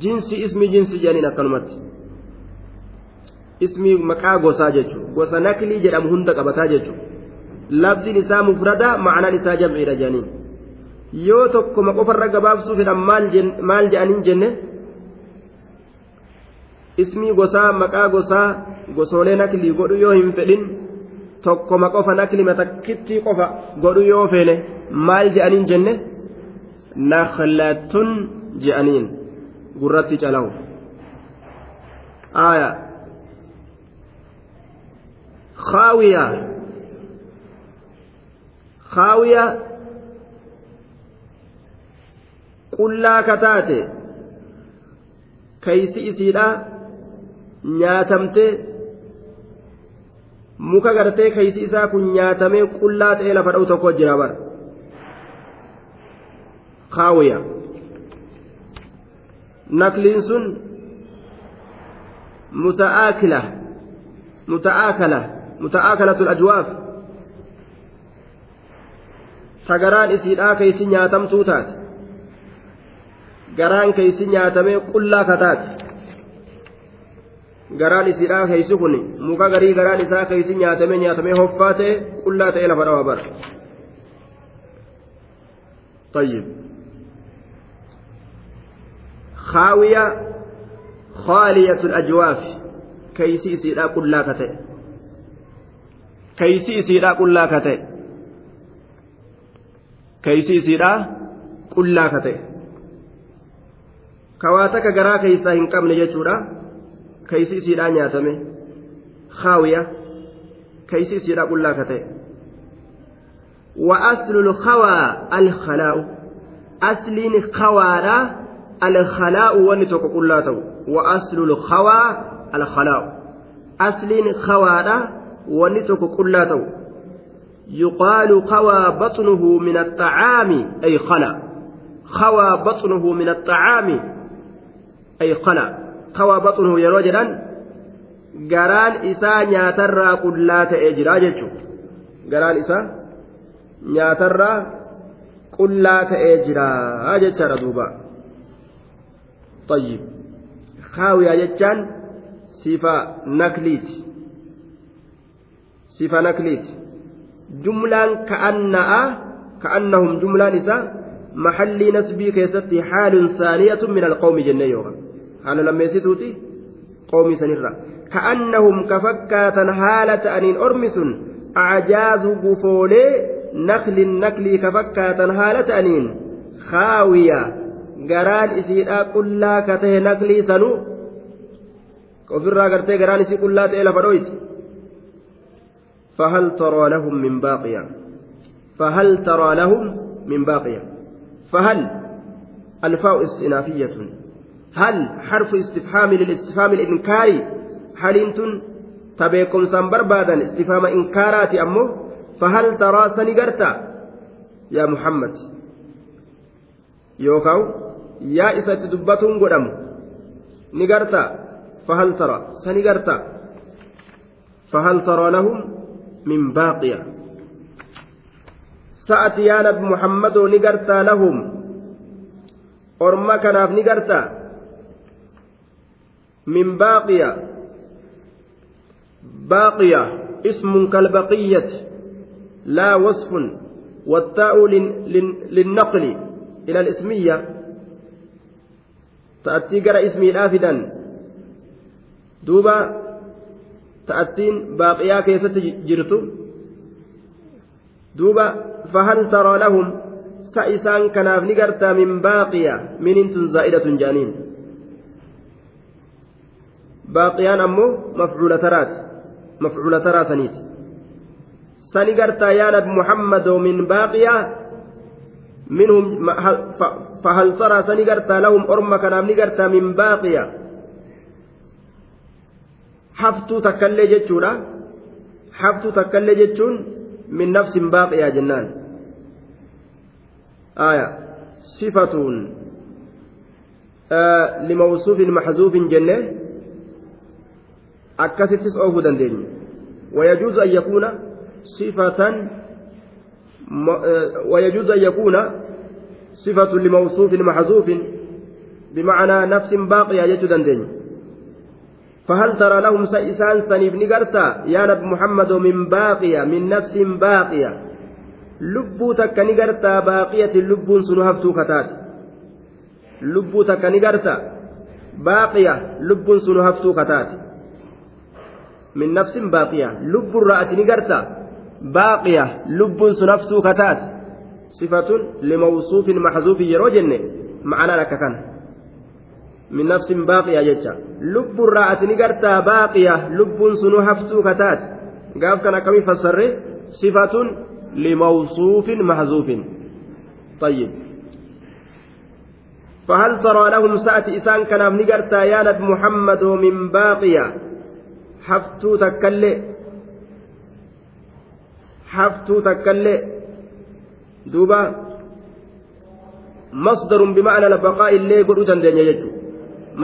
Speaker 1: jinsi ismi jinsi jedhaniin akkanumatti ismi maqaa gosaa jechuun gosa naklii jedhamu hunda qabataa jechuun labsiin isaa mufrada ma'anaan isaa jamciidha jedhaniin yoo tokkoma qofarra gabaabsuu fedhan maal jedhaniin jenne ismii gosaa maqaa gosaa gosoolee naklii godhu yoo hin fedhin tokkoma qofa naklima takkitti qofa godhu yoo feene maal je'aniin jenne naklatun je'aniin gurratti calawu aya khaawiya khaawiya qullaa kataate kaysi isiidha nyaatamtee muka gartee keeysi isaa kun nyaatamee qullaa ta'ee lafa dha'u tokko jira bara kaawiya nakliin sun muta'aakila muta'aakala muta'aakalatul ajwaaf tagaraan isiidhaa keeysi nyaatamtuu taate garaan keeysi nyaatamee qullaa kataate garaan isiidhaa keeysi kun muka garii garaan isaa keeysi nyaatamee nyaatamee hoffaa ta'e qullaa ta'e lafa dhawa bara طيب خاوية خالية الأجواف كيسي سيدا قلا كتئ كيسي سيدا قلا كتئ كيسي سيدا قلا كتئ كواتك غرا كيسا هنقم نجتورا كيسي سيدا نياتمي خاوية كيسي سيدا قلا كتئ وأصل الخوى الخلاء أصل خوارا الخلاء ونتوك قلاته وأصل الخوى الخلاء أصل خوارا ونتوك قلاته يقال خوى بطنه من الطعام أي خلا خوى بطنه من الطعام أي خلا خوى بطنه يا رجلا قران إسا نياترى قلات إجراجته قران إسا nyaatarraa qullaa ta'ee jiraa jechaadha duuba. طيب خاوية جتان صفة نكليت صفة نكليت جملة كأنها كأنهم جملة نساء محل نسبي كيستي حال ثانية من القوم جنة يوغا حال لما يسيتوتي قوم سنرة كأنهم كفكاتا حالة أنين أرمس أعجاز قفولي نخل النكل كفكاتا حالة أنين خاوية garaan isiidhaa qullaa ka tahe naklii sanuu ofirraa gartee garaan isii qullaa ta'e lafa dhoyti فهل ترى لهم من باقية فهل ترى لهم من باقية فهل الفاء استئنافية هل حرف استفهام للاستفهام الإنكاري هل انتن تبيكم سنبر بادا استفهام إنكارات أمه فهل ترى سنقرتا يا محمد يوكاو yaa isatti dubbatuun godhamu ni garta fahal tara sani garta fahal tara lahum min baaqiya sa'ati yaa nabi muhammadoo ni gartaa min baaqiya baaqiya ismun kalbaqiyyati laa wasfun والتاء للنقل إلى الإسمية ta'attii gara ismiidhaa fidan duuba ta'attiin baaqiyaa keessatti jirtu duuba fahal taraa lahum sa isaan kanaaf ni gartaa min baaqiya minin baaqiyaan ammoo mafcuula taraati mafcuula taraa saniiti sani gartaa yaa nabi muhammadoo min baaqiyaa منهم فهل ترى سنقرتا لهم أرمى كلام نقرتا من باقية حفتو تكلي جتشونا حفتو تكلي جتشون من نفس باقية جنان آية صفة آه لموصوف محذوف جنة أكست أوه دندين ويجوز أن يكون صفة ويجوز أن يكون صفة لموصوف محذوف بمعنى نفس باقية يجد دين فهل ترى لهم سيسان سنيف نقرتا يا نبي محمد من باقية من نفس باقية لبو تك نقرتا باقية لب سنهفتو كتات لبو تك نقرتا باقية لب سنهفتو كتات من نفس باقية لب الرأة نقرتا باقية لب سنفتو كتات صفة لموصوف محذوف يروجن معنى لك كان من نفس باقية جتة لب الرأة نقرتا باقية لب سنفتو كتات قاف كان كم فسر صفة لموصوف محذوف طيب فهل ترى لهم سأتي إسان كان نقرتا يا نبي محمد من باقية تكلي حفتو تكلي دوبا مصدر بمعنى البقاء اللي يقول دندن يجو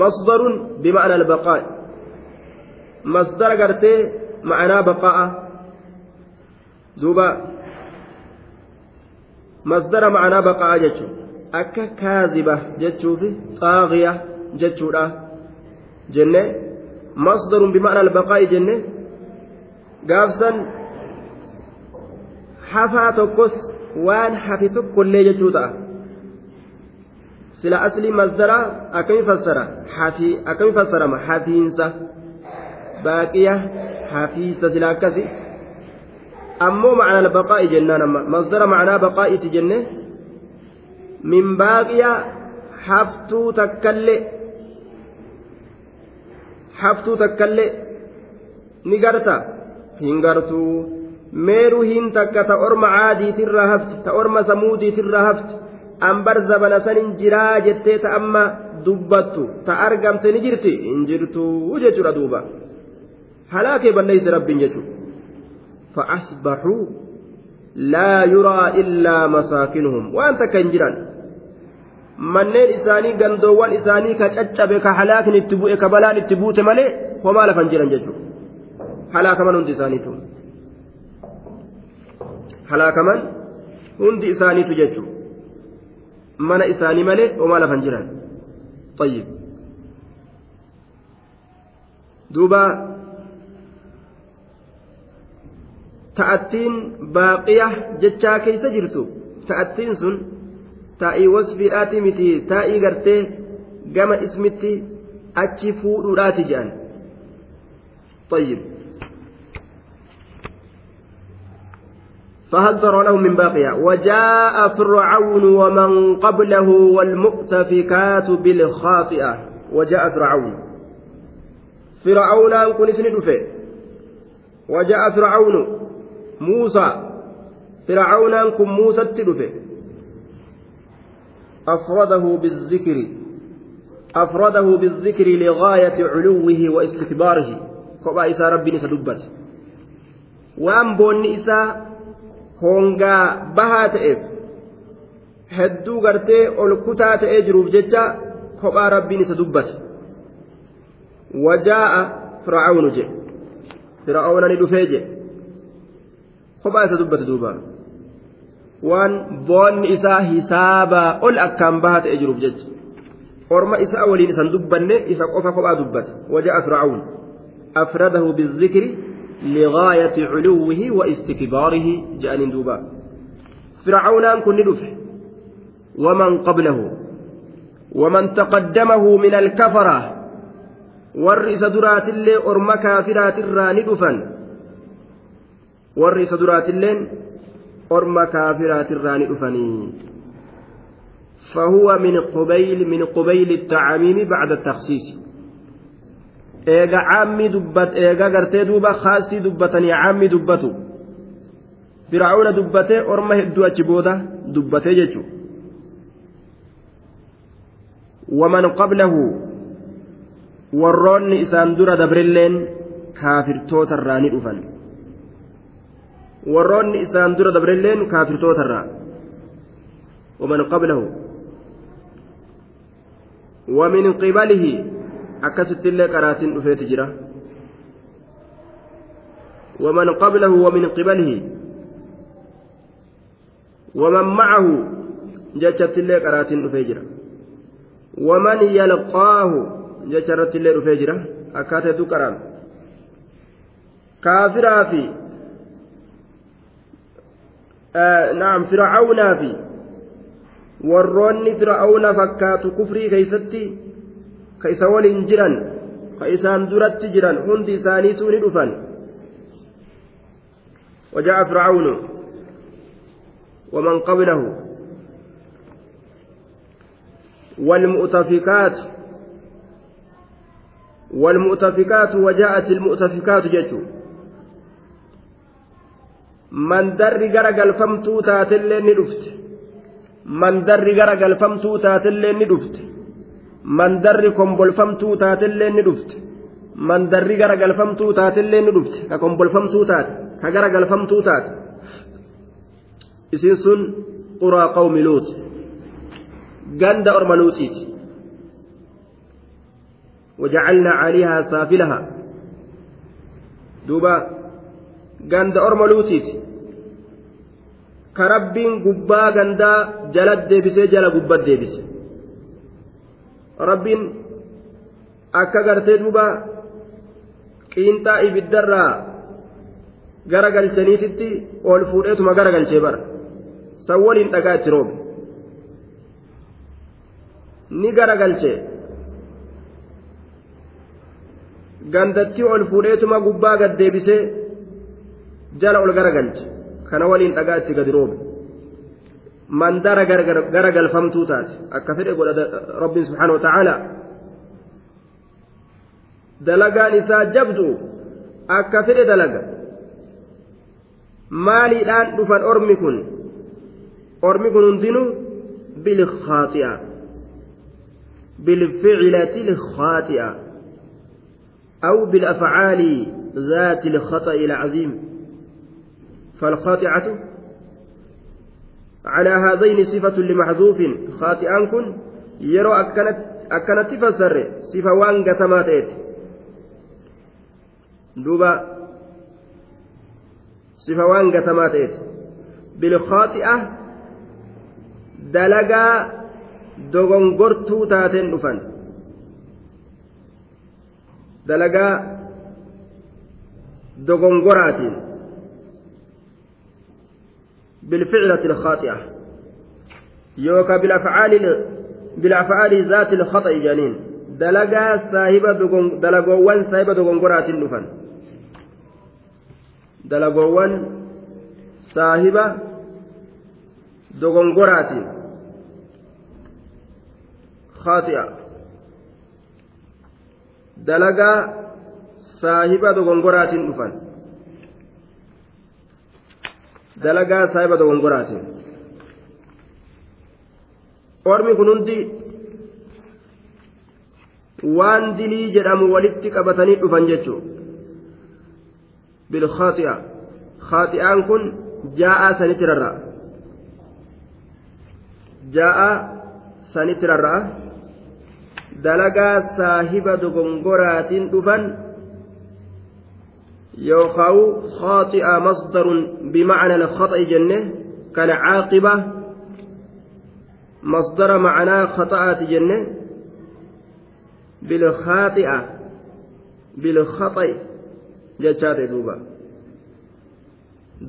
Speaker 1: مصدر بمعنى البقاء مصدر قرتي معناه بقاء دوبا مصدر معناه بقاء جتشو أكا كاذبة جتشو في طاغية جتشو جنة مصدر بمعنى البقاء جنة قافسا hafaa tokkos waan hafi tokkollee jechuu ta'a sila aslii masdara akkami fassara hafi akkami fassarama hafiinsa baaqiya hafiisa sila akkasi ammoo macnaa albaqaa'i jennaan amma masdara macnaa baqaa'iiti jenne min baaqiya haftuu takkallee haftuu takkallee ni garta hin gartuu meeruu hin takka ta orma caadiitirraa hafti ta orma samuudiitirraa hafti an bar zabana sanin jiraa jettee ta amma dubbattu ta argamte ni jirti hin jirtuu jechuudha duuba halaakee balleeyse rabbiin jechuudha فأصبحوا لا يرى إلا مساكنهم وأنت كان جيران manneen isaanii gandoowwan isaanii ka caccabe ka halaakni itti bu'e ka balaan itti buute malee homaa lafan jiran jechuudha. Halaakaman hundi isaaniitu. Halaakaman hundi isaaniitu jechuudha. Mana isaanii malee homaa lafan jiran. Xayyib duuba ta'attiin baaqiya jechaa keessa jirtu. Ta'attiin sun. Taa'ii wasfiidhaati miti taa'ii gartee gama ismitti achi jedhan طيب لهم من باقية وجاء فرعون ومن قبله والمؤتفكات بالخاطئة وجاء فرعون فرعون كن سندفه وجاء فرعون موسى فرعون كن موسى تدفه أفرده بالذكر أفرده بالذكر لغاية علوه واستكباره. فبا إسى ربي نسدبت وأن بون إسى هونغا بهات إف هدو غرتي ألكتات إجروف جتا فبا ربي نسدبت وجاء فرعون جي. فرعون ندفاجي فبا إسى دبت دوبان waan boonni isaa hisaabaa ol akkaan bahaa ta'ee jiruuf jecha orma isaa waliin isan dubbanne isa qofa kophaa dubbate wajaa'a fir'aawn afradahu bizikri لغاية علوه واستكباره جاء دوبا فرعون كن ندفه ومن قبله ومن تقدمه من الكفرة warri isa duraatillee orma kaafiraatirraa ni dhufan warri isa duraatilleen orma kaafiraatirraa ni dhufanii فهو من قبيل من قبيل التعاميم بعد التخصيص eega caammi dubbat eega gartee duuba kaasii dubbatanii caammi dubbatu firaa'uuna dubbatee orma hedduu achi booda dubbatee jechuudha waman qablahu warroonni isaan dura dabrilleen kaafirtootarraa ni dhufan warroonni isaan dura dabrilleen kaafirtootarraa waman qablahu ومن قبله akkasitti illee qaraatiin dhufeeti jira ومن قبله ومن قبله ومن معه جتشت اللي قراتين رفيجرة ومن يلقاه جتشرت اللي رفيجرة أكاتة كرام كافرا في آه نعم فرعون في kufrii keeysatti ka isa waliin jiran ka isaan duratti jiran hundi isaaniituu ni dhufan وجاء فرعون ومن قبله والمؤتفكات والمؤتفكات وجاءت المؤتفكات جتو من در غرقل فمتو تاتلين ندفت من در غرقل فمتو تاتلين ندفت mandarri kombolfamtuu taatellee ni dhufte mandarri garagalfamtuu taatellee ni dhufte ka kombolfamtuu taate ka garagalfamtuu taate isin sun quraa qawmi luuti ganda orma luuxiiti وجعلنا عليها سافلها دوبا غند أرم لوتيت كربين قبا غندا جلد ديبسي جل قبا ديبسي rabbiin akka gartee duuba qiinxaa ibiddarraa gara galchaniititti ol fuudheetuma gara galchee bara san waliin dhagaa itti roobe ni gara galchee gandatti ol fuudheetuma gubbaa gad deebisee jala ol gara galche kana waliin dhagaa itti gadi roobe mandara garagalfamtuu taate akka fedhe godha rabbiin subhaanahu wa ta'aala dalagaan isaa jabdu akka fedhe dalaga maaliidhaan dhufan ormi kun ormi kun hundinuu bilkhaaxi'a بالفعلة الخاطئة أو بالأفعال ذات الخطأ العظيم فالخاطئة على هذين صفة لمحذوف. خاطئان كن. يرو أكنت أكنت فسر صفة وان قتمات دوبا. صفة وان قتمات بالخاطئة. دلقا dogongortuu taateen dhufan dalagaa dogongoraatiin بالفعلة الخاطئة. يوكا بالأفعال بالأفعال ذات الخطأ جانين دلقا صاحبة دلقوان صاحبة دغنغرات النفن. دلقوان صاحبة دغنغرات خاطئة. دلقا صاحبة دغنغرات النفن. Dalagaa saahiba dogongoraati ormi kun hundi waan dilii jedhamu walitti qabatanii dhufan jechuu bilkhaaxi'a khaaxi'aan kun jaa'aa sanitti rarra'a jaa'aa sanitti rarra'a dalagaa saahiba dogongoraatiin dhufan يوخاو خاطئ مصدر بمعنى الخطأ جنة كالعاقبة مصدر معناه خطأت جنة بالخاطئة بالخطأ جتشات دوبا.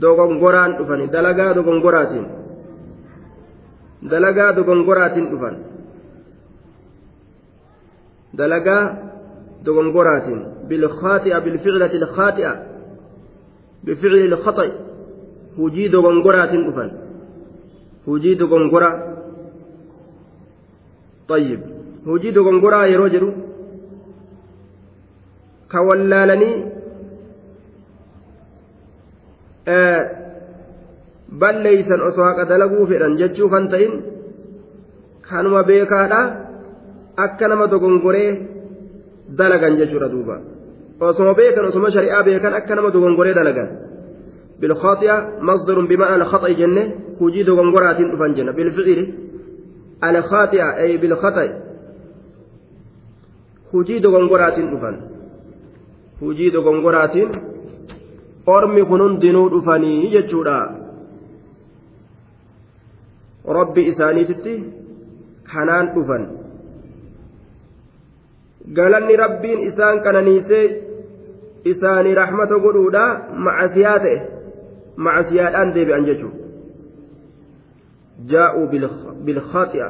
Speaker 1: dogongoraan dhufani dalagaa dogongoraatiin dalagaa dogongoraatiin dhufan dalagaa دغنغورات بالخاطئة بالفعلة الخاطئة بفعل الخطأ. هجي دغنغورات أفن هجي دغنغورا طيب. هجي دغنغورا يروجرو كولالني آه balleeysan osoo haqa dalaguu fedhan jechuu kan ta'in kanuma beekaadha dalagan jechuudha duuba osoma beekan osoma shari'aa beekan akka nama dogongoree dalagan بالخاطئة مصدر بمعنى الخطأ جنة هجي دغنغرات دفن جنة بالفعل الخاطئة أي بالخطأ هجي دغنغرات دفن هجي دغنغرات ormi kun hundinuu dhufanii jechuudha rabbi isaaniititti kanaan dhufan galanni rabbiin isaan qananiisee isaanii rahmata godhuudha macasiyaa ta'e macasiyaadhaan deebi'an jechuudha jaa'uu bilkhaaxi'a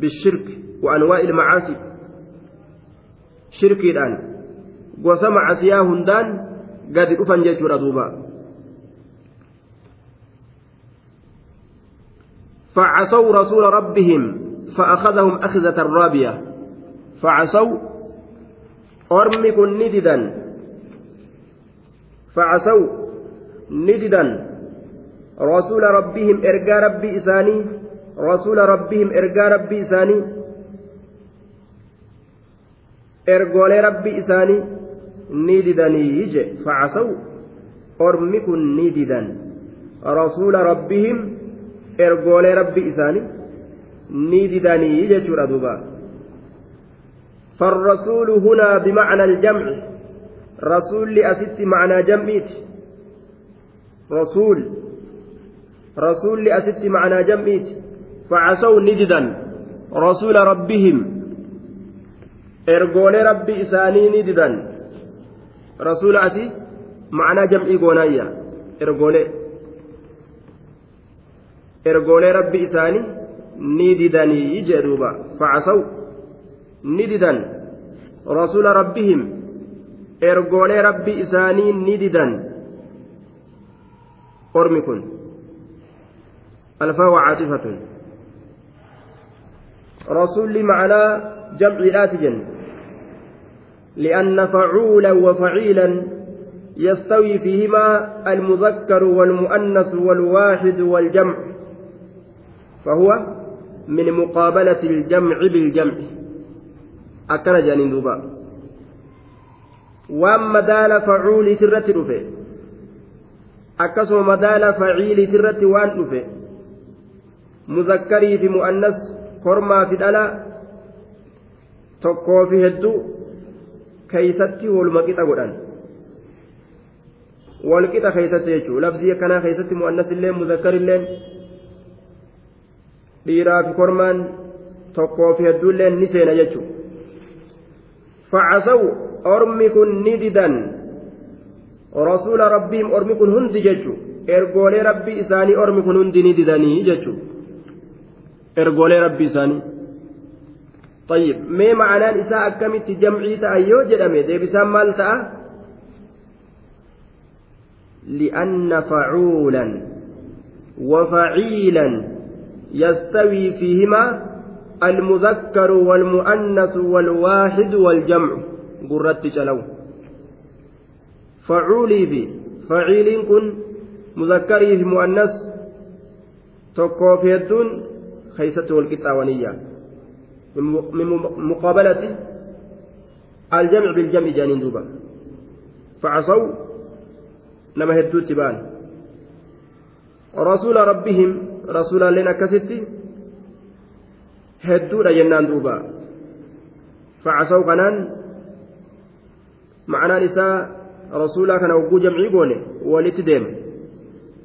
Speaker 1: bishirk وأنواع المعاصي shirkiidhaan gosa macasiyaa hundaan gadi dhufan jechuudha duuba فعصوا رسول ربهم فأخذهم أخذة رابية facasaw ormi kun ni didan facasaw ni didan rasuula rabbihim ergaa rabbii isaanii rasuula rabbihim ergaa rabbii isaanii ergoolee rabbii isaanii ni didanii je facasaw ormi kun ni didan rasuula rabbihim ergoolee rabbii isaanii ni didanii jechuudha duuba فالرسول هنا بمعنى الجمع رسول لأست معنى جمعيت رسول رسول لأست معنى جمعيت فعصوا نجدا رسول ربهم ergoolee rabbi isaanii ni didan rasuula ati ma'anaa jam'ii goonaayya ergoolee ergoolee rabbi isaanii ni didanii jee duuba facasaw ni didan rasuula rabbihim ergoolee rabbi isaanii ni didan ormi kun alfaa wacaatifatun rasuulli ma'anaa جمع جن لأن فعولا وفعيلا يستوي فيهما المذكر والمؤنث والواحد والجمع فهو من مقابلة الجمع بالجمع akkana jedhaniin duuba. Waan madaala facuuliit irratti dhufe akkasuma madaala faciiliit irratti waan dhufe muzakkarii fi mu'annas kormaa fi dhala tokkoo fi hedduu keeysatti waluma qixa godhan. Wal qixa keeysatti jechuu labsii akkanaa keeysatti mu'annas illeen muzakkar illeen dhiiraa fi kormaan tokkoo fi hedduu illeen ni seena jechuu. facasaw ormi kun ni didan rasuula rabbiim ormi kun hundi jechuudha ergoolee rabbii isaanii ormi kun hundi ni didanii jechuudha ergoolee rabbii isaanii. طيب ما معنى إساء أكمت جمعي تأيو جدمي دي بسام مال تأ لأن فعولا وفعيلا يستوي فيهما المذكر والمؤنث والواحد والجمع. قرت جلو فعولي بي. فعيل كن. مذكري في مؤنث تكوفيتون خيسة والكتاوانية. من مقابلة الجمع بالجمع جانين دوبا. فعصوا. نما هدو تبان رسول ربهم. رسول لنا كستي facasaw kanaan ma'anaan isaa rasuulaa kana hogguu jamcii goone walitti deema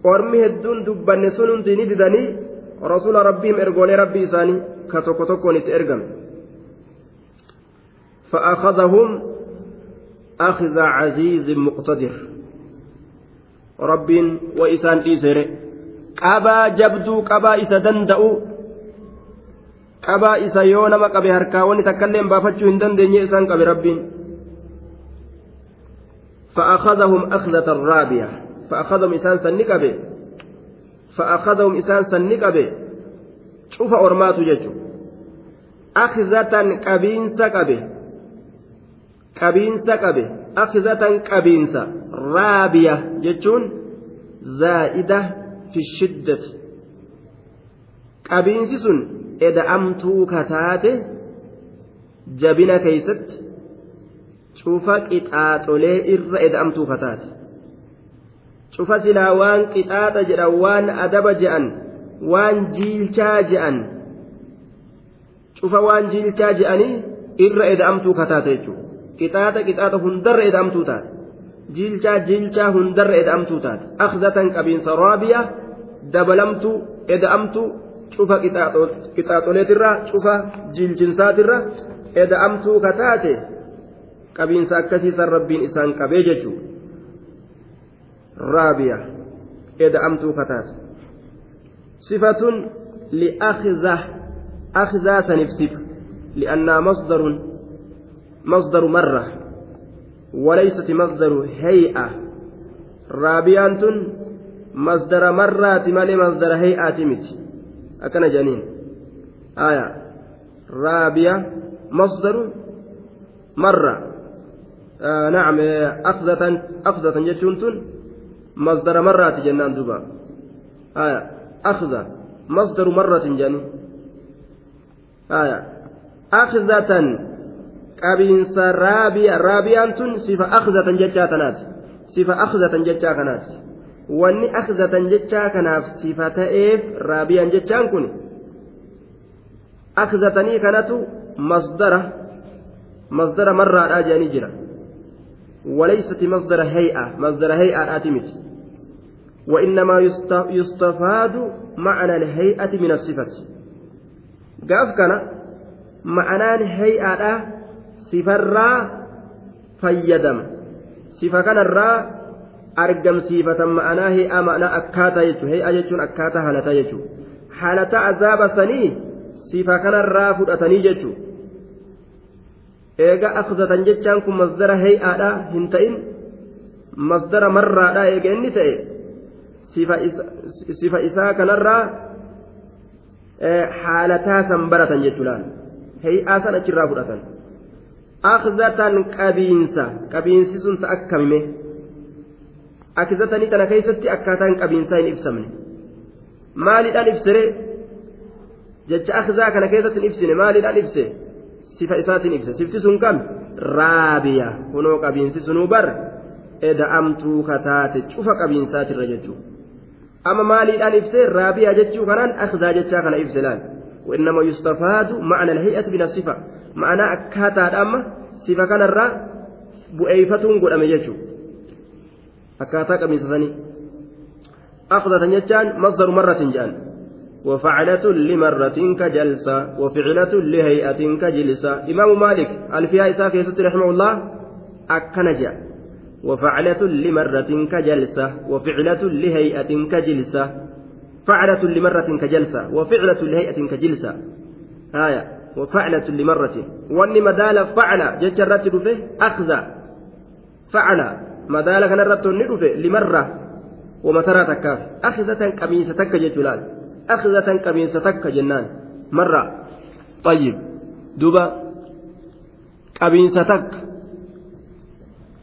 Speaker 1: ormi hedduun dubbanne sun hundi ni didanii rasuula rabbiim ergoolee rabbii isaanii ka tokko tokkoon itti ergame فأخذهم أخذ عزيز مقتدر رب وإسان إيسر قبا جبدو قبا إسا دندأ qabaa isa yoo nama qabe harkaa wanni takkaillee baafachuu hin dandeenye isaan qabe rabbiin. فأخذهم أخذة رابية فأخذهم إسان سنقبه فأخذهم إسان سنقبه شوف أرمات ججو أخذة قبينس قبه قبينس قبه أخذة قبينس رابية ججون زائدة في الشدة قبينس سن eda'amtuu kataate jabina keeysatti cufa qixaaxolee irra eda'amtuu kataate cufa silaa waan qixaaxa jedhan waan adaba je'an waan jiilchaa je'an cufa waan jiilchaa je'anii irra eda'amtuu kataate jechuudha qixaaxa qixaaxa hundarra eda'amtuu taate jiilchaa jiilchaa hundarra eda'amtuu taate akhzatan qabiinsa raabiyaa dabalamtuu eda'amtuu cufa qixaaxoleetirraa cufa jiilchinsaatirra eda'amtuu kataate qabiinsa akkasiisan rabbiin isaan qabee jechuudha raabiya eda'amtuu kataate sifatun li'akhzaa akhzaa saniif sifa li'annaa masdarun masdaru marra وليست مصدر هيئة رابيان مصدر مرات مالي مصدر هيئة متي akkana jedhaniin aya raabiya masdaru marra nacam akzatan jechuun tun masdara marraati jennaan duba aya akza masdaru marratin jedhani aya akzatan qabiinsa raabiya raabiyaan tun sifa akzatan jechaa tanaati sifa akzatan jechaa kanaati wanni akhzatan jechaa kanaaf sifa ta'eef raabiyaan jechaan kun akhzatanii kanatu masdara masdara marraadhaa jedhanii jira وليست مصدر هيئة مصدر هيئة آتمت وإنما يستفاد معنى الهيئة من الصفة قاف كان معنى الهيئة صفة را فيدم صفة كان الرا argamsiifatan ma'anaa he'aa ma'anaa akkaataa jechuudha he'aa jechuun akkaataa haalataa jechuudha haalataa azaaba sanii sifa kanarraa fudhatanii jechuudha eega akhzatan jechaan kun masdara he'aadhaa hin ta'in masdara marraadhaa eega inni ta'e sifa isaa kanarraa haalataa san baratan jechuudhaan he'aa san achirraa fudhatan. Akhzatan qabiinsa qabiinsi sun ta akkamime. Akizatanii tana keessatti akkaataan qabiinsaa hin ibsamne maaliidhaan ibsire jecha akizaa kana keessatti hin ibsine maaliidhaan ibse sifa isaatiin ibse sifti sun kam raabiya kunoo qabiinsi sunuu bar eda'amtuu kataate cufa qabiinsaatirra jechuu amma maaliidhaan ibse raabiya jechuu kanaan akizaa jechaa kana ibse laal وإنما يستفاد معنى الهيئة من الصفة معنى أكاتا أما صفة كان الرا بؤيفة akkaataa sanii akhdatan jechaan masdaru marratin jedhan وفعلة لمرة كجلسة وفعلة لهيئة كجلسة إمام مالك الفيها إساك يسد رحمه الله أكنجا وفعلة لمرة كجلسة وفعلة لهيئة كجلسة فعلة لمرة كجلسة وفعلة لهيئة كجلسة آية وفعلة لمرة واني مدال فعل ججرت فيه أخذ فعل مدال كان الرت لمرة ومترى تكاف أخذة قميصة تك جلال أخذة قميصة تك جنان مرة طيب دوبا قميصة تك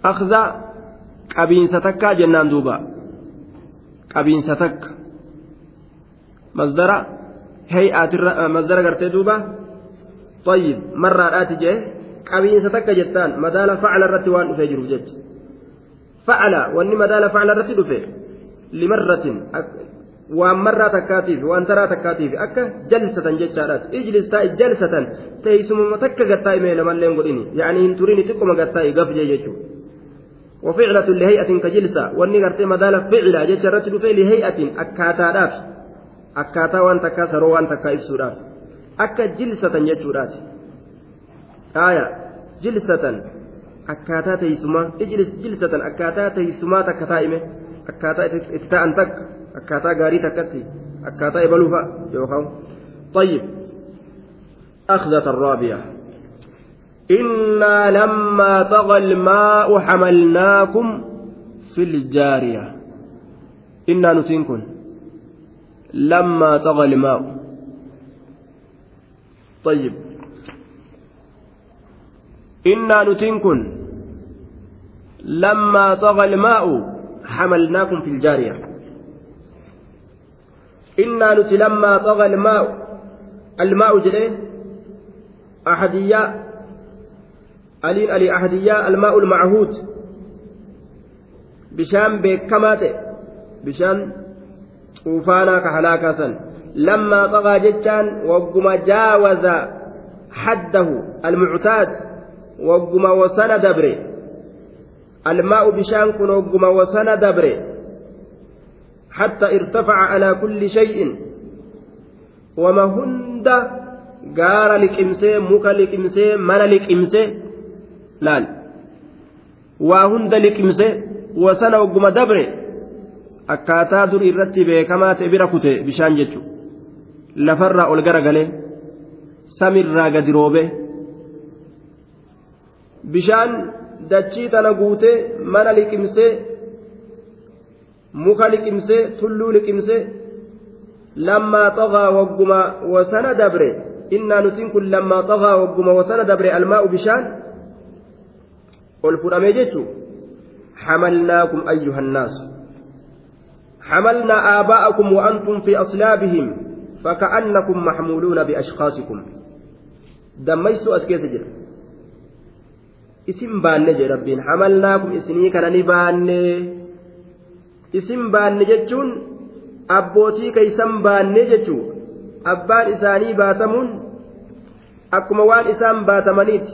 Speaker 1: أخذ قميصة تك جنان دوبا قميصة تك مصدر هيئات مصدر قرتي دوبا طيب مرة آتي جيه قميصة تك جتان مدال فعل الرت وان فيجر جج فعل واني مدال فعل الرت دفه لمرة marraa takkaatiif waan taraa takkaatiif akka jalsatan jechaadhaas ijlis taa'i jalsatan teessumuma takka gattaa imee namallee hin godhini yaa'anii hin turini xiqquma gattaa gaf jee jechuudha. وفعلة لهيئة كجلسة واني غرتي مدال فعلة جيش الرد دفي لهيئة أكاتا داف أكاتا وان تكا سرو وان تكا إفسوداف أكا جلسة جيشورات آية جلسة أكاتا تيسما اجلس جلسة أكاتا تيسما تكتائمه أكاتا اتتاء تك akkaataa gaarii takkatti akkaataa ebaluufa yookaan طيب أخذة الرابعة إنا لما طغى الماء حملناكم في الجارية إنا نتنكن لما طغى الماء طيب إنا نتنكن. لما طغى الماء حملناكم في الجارية. إنا نتي لما طغى الماء الماء جليه أحدياء ألين ألي أحدياء الماء المعهود. بشان بكمات بشان طوفانا كهلاكا سن. لما طغى جتان وقم جاوز حده المعتاد. wagguma wasana dabre. Almaa'u bishaan kun wagguma wasana dabre. Hatta irtafaca alaa kulli shay'in. Wama hunda gaara liqimsee muka liqimsee mana liqimsee laal. Waa hunda liqimse wasana wagguma dabre. Akkaataa dur irratti beekamaa ta'e bira kute bishaan jechuudha lafarraa ol gara garagalee samirraa gadi roobee. Bishaan dachii tana guutee mana liqimsee muka liqimsee tulluu liqimsee wagguma wasana dabre innaa nutiin kun lammaa xagaa wagguma wasana dabre almaa'u bishaan ol fudhamee jechu حملناكم أيها الناس حملنا آباءكم وأنتم في أصلابهم فكأنكم محمولون بأشخاصكم دميسوا أسكيس isin baanne jee rabbiin. Hamalnaakum isinii kana ni baanne. Isin baanne jechuun abbootii keeysan baanne jechuu abbaan isaanii baatamuun akkuma waan isaan baatamaniiti.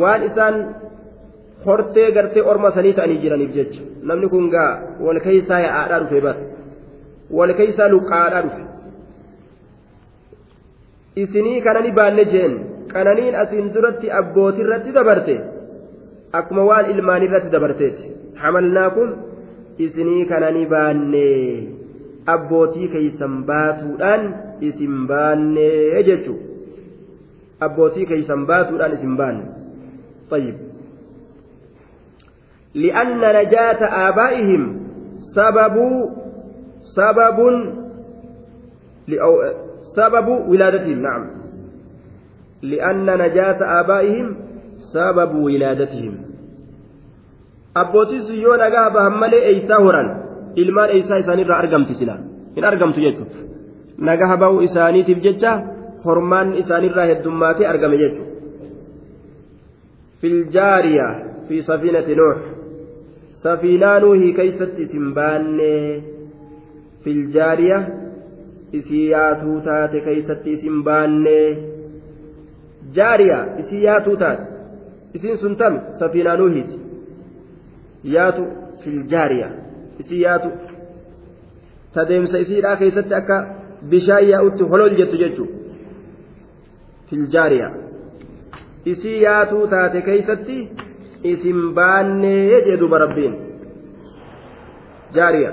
Speaker 1: Waan isaan hortee gartee orma sanii ta'anii jiraniif jecha. Namni kun gaa wal keeysaa yaa'aadhaa dhufe bara wal keeysaa luqqaadhaa dhufe. Isinii kana ni baanne jeen. qananiin asiin duratti abbootii irratti dabarte akkuma waan ilmaanii irratti dabarteeti hamalnaa kun. isinii kana ni baanne abbootii keeysan baatuudhaan isin baanne jechuun abbootii keeysan baatuudhaan isin baanne طيب لأن نجاة آبائهم سبب سبب سبب ولادتهم نعم li'anna najaasa abaa'ihim sababu wilaadatihim abbootii sun yoo nagaa bahan malee eeysaa horan ilmaan eeysaa isaaniirraa argamti sila hin argamtu jechuudha nagaa bahu isaaniitiif jecha hormaan isaaniirraa heddummaatee argame jechuudha. filjaariya fi safiinati nuux safiinaa nuuhii keeysatti isin baanne filjaariya isii yaatuu taate keeysatti isin baanne. Jaariya isii yaatuu taate isiin sun tami safiinaa nuuhiiti yaatu filjaariya isii yaatu ta deemsa isiidhaa keessatti akka bishaan yaa'utti holol jettu jechuudha filjaariyaa isii yaatuu taate keeysatti isin baannee jee duba rabbiin jaariya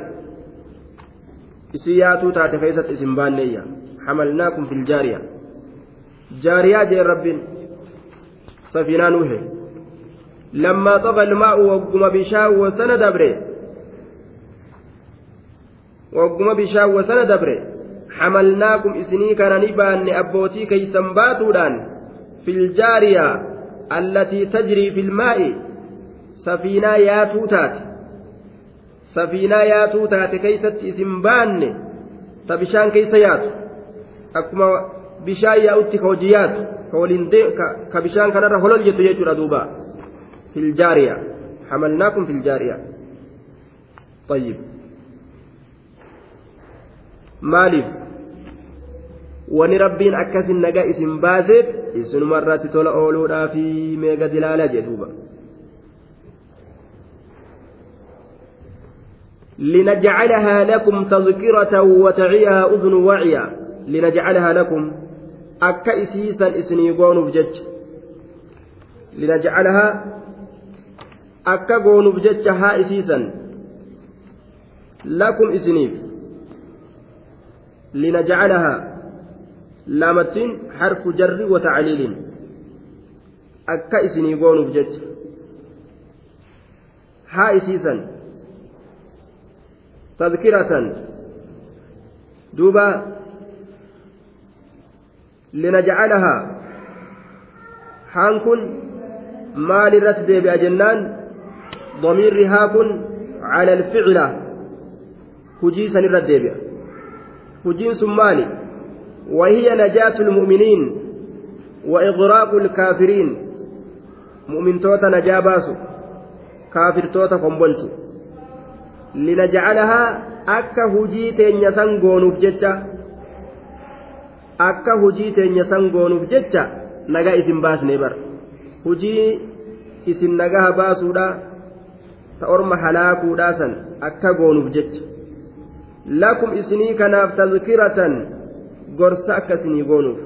Speaker 1: isii yaatuu taate keeysatti isin baanneeyya حملناكم في الجارية جارية جي رب سفينة نوح. لما طغى الماء وقم بشاء وسند دبره وقم بشاء وسند دبره حملناكم إسني كان نبان أبوتي كي سنباتودان في الجارية التي تجري في الماء. سفينة ياتو تات. سفينة ياتو تات كيست إسنبان. تبشان كيس ياتو أكما بشان يأتي كوجيات كولين كبشان كان رهولل جتو يجو دوبا في الجارية. حملناكم في الجارية. طيب. maaliif wani rabbiin akkasin naga isin baaseef isinuma irratti tola ooluudhaa fi meega dilaala jedhuuba لنجعلها لكم تذكرة وتعيها أذن akka isiisan isinii goonuuf jecha. Lina linajcalahaa akka goonuuf jecha haa isiisan. Lakum isiniif. Lina linajcalahaa laamattiin harfu jarri wa tacliiliin akka isinii goonuuf jecha. Haa isiisan. Tadkiratan duuba لنجعلها. حانكن مال الرتب بأجنان ضمير هاكن على الفعلة هجيسا الردب هجيس مالي. وهي نجاة المؤمنين وإغراق الكافرين. مؤمن توتا نجا باسو كافر توتا قنبلتو hujii teenya san goonuuf jecha akka hujii teenya san goonuuf jecha nagaa isin baasnee bara. Hujii isin nagaha baasuudha ta orma halaakuudhaa san akka goonuuf jecha. Lakum isinii kanaaf tazkiratan gorsa akka isinii goonuuf.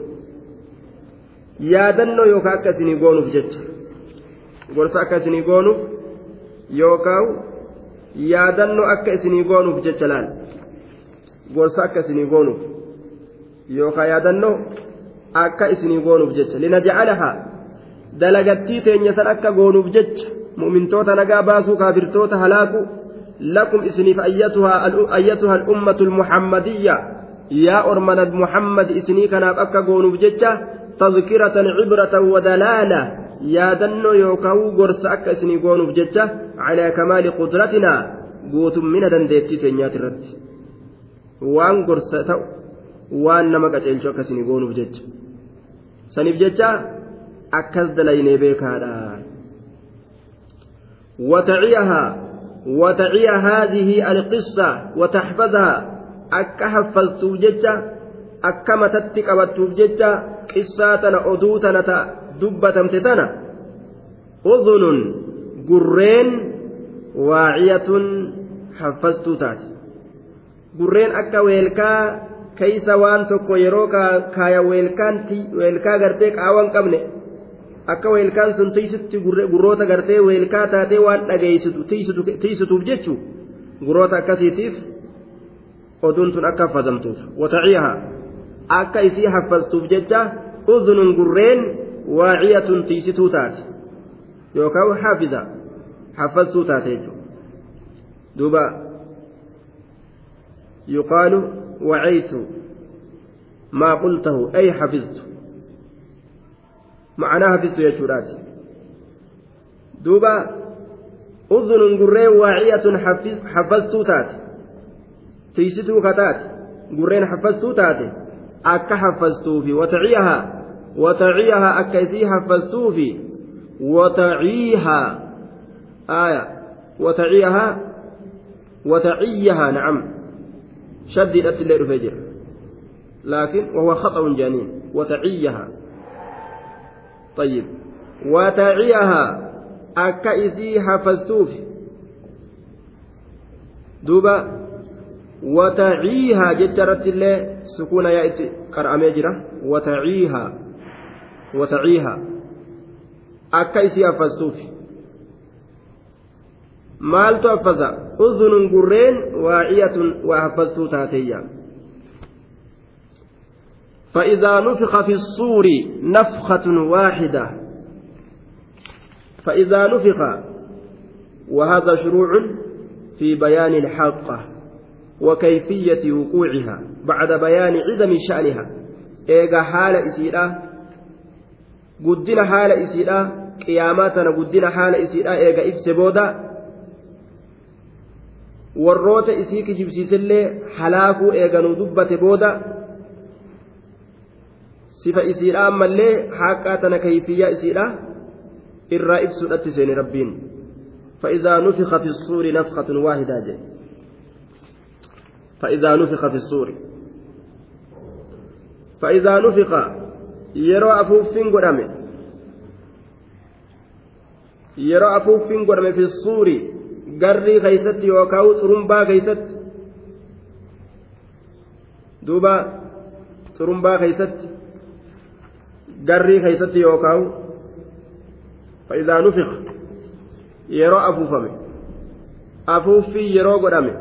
Speaker 1: Yaadannoo yookaan akka isinii goonuuf jecha. Gorsa akka isinii goonuuf yookaan yaadannoo akka isinii goonuuf jecha laal. Gorsa akka isinii goonuuf yookaan yaadannoo akka isinii goonuuf jecha linajacalahaa dalagattii teenya san akka goonuuf jecha mu'mintoota nagaa baasuu kaafirtoota halaaku lakum isiniif ayyatuha al'ummatu almuhammadiyya yaa orma nabi muhammad isinii kanaaf akka goonuuf jecha tadkiratan cibratan wadalaala yaadannoo yookaan gorsa akka isinii goonuuf jecha calaa kamaali qudratinaa guutummina dandeettii teenyaati irratti waan gorsa ta'u waan nama qaceelchu akka isinii goonuuf jecha saniif jecha akkas dalaynee beekaadha وتعيها وتعي هذه القصة وتحفظها أكا حفظتو ججة أكا متتك أبتو ججة قصاتنا أدوتنا dubbatamte tana udhunun gurreen waaciyatun haffastuu taate gurreen akka weelkaa keeysa waan tokko yeroo kaaya weelkaa gartee qaawan qabne akka weelkaan sun tiisutti gurroota gartee weelkaa taatee waan dhageeysitu tiisituuf jechuu gurroota akkasiitiif oduun tun akka haffazamtuuf wataciyaha akka isii haffastuuf jecha udhunun gurreen waaciyatun tiisituu taate yookaan xaafiza xaffastuu taate jechuudha duuba yuqaalu wacaytu maa qultahu ay xafiztu macnaa hafiztu jechuudhaati duuba udhunun gurreen waaciyatun xaffastuu taate tiisituu ka taate gurreen xaffastuu taate akka xaffastuufi wataciyahaa وتعيها أكيسي حفظتوفي وتعيها آية وتعيها وتعيها نعم شددت الليل فجر لكن وهو خطأ جنين وتعيها طيب وتعيها أكيسي حفظتوفي دوبا wataciihaa jecha irratti illee sukuuna yaa itti qar'amee jira wataciihaa wataciihaa akka isii affastuufi maaltu affasa? Udhunun gurreen waaciyatun waa haffastuu taateeyya فإذا نفخ في الصور نفخة واحدة فإذا نفخ وهذا شروع في بيان الحاقة وكيفية وقوعها بعد بيان عدم شأنها إيجا حال إسيرا قدنا حال إسيرا قياماتنا قدنا حال إسيرا إيجا إفسبودا warroota isii kijibsiisellee halaakuu eeganuu dubbate booda sifa isiidha ammallee haaqaa tana kayfiyyaa isiidha irraa ibsuudhatti seeni rabbiin فإذا نفخ في الصور نفخة واحدة جي. فإذا نفخ في الصور فإذا نفخ يرى أفوف قدامه يرى أفوف قدامه في الصور garrii keeysatti yookaan xurumbaa keeysatti duuba xurumbaa keeysatti garrii keeysatti yookaan fa'idaa nufiqa yeroo afuufame afuuffii yeroo godhame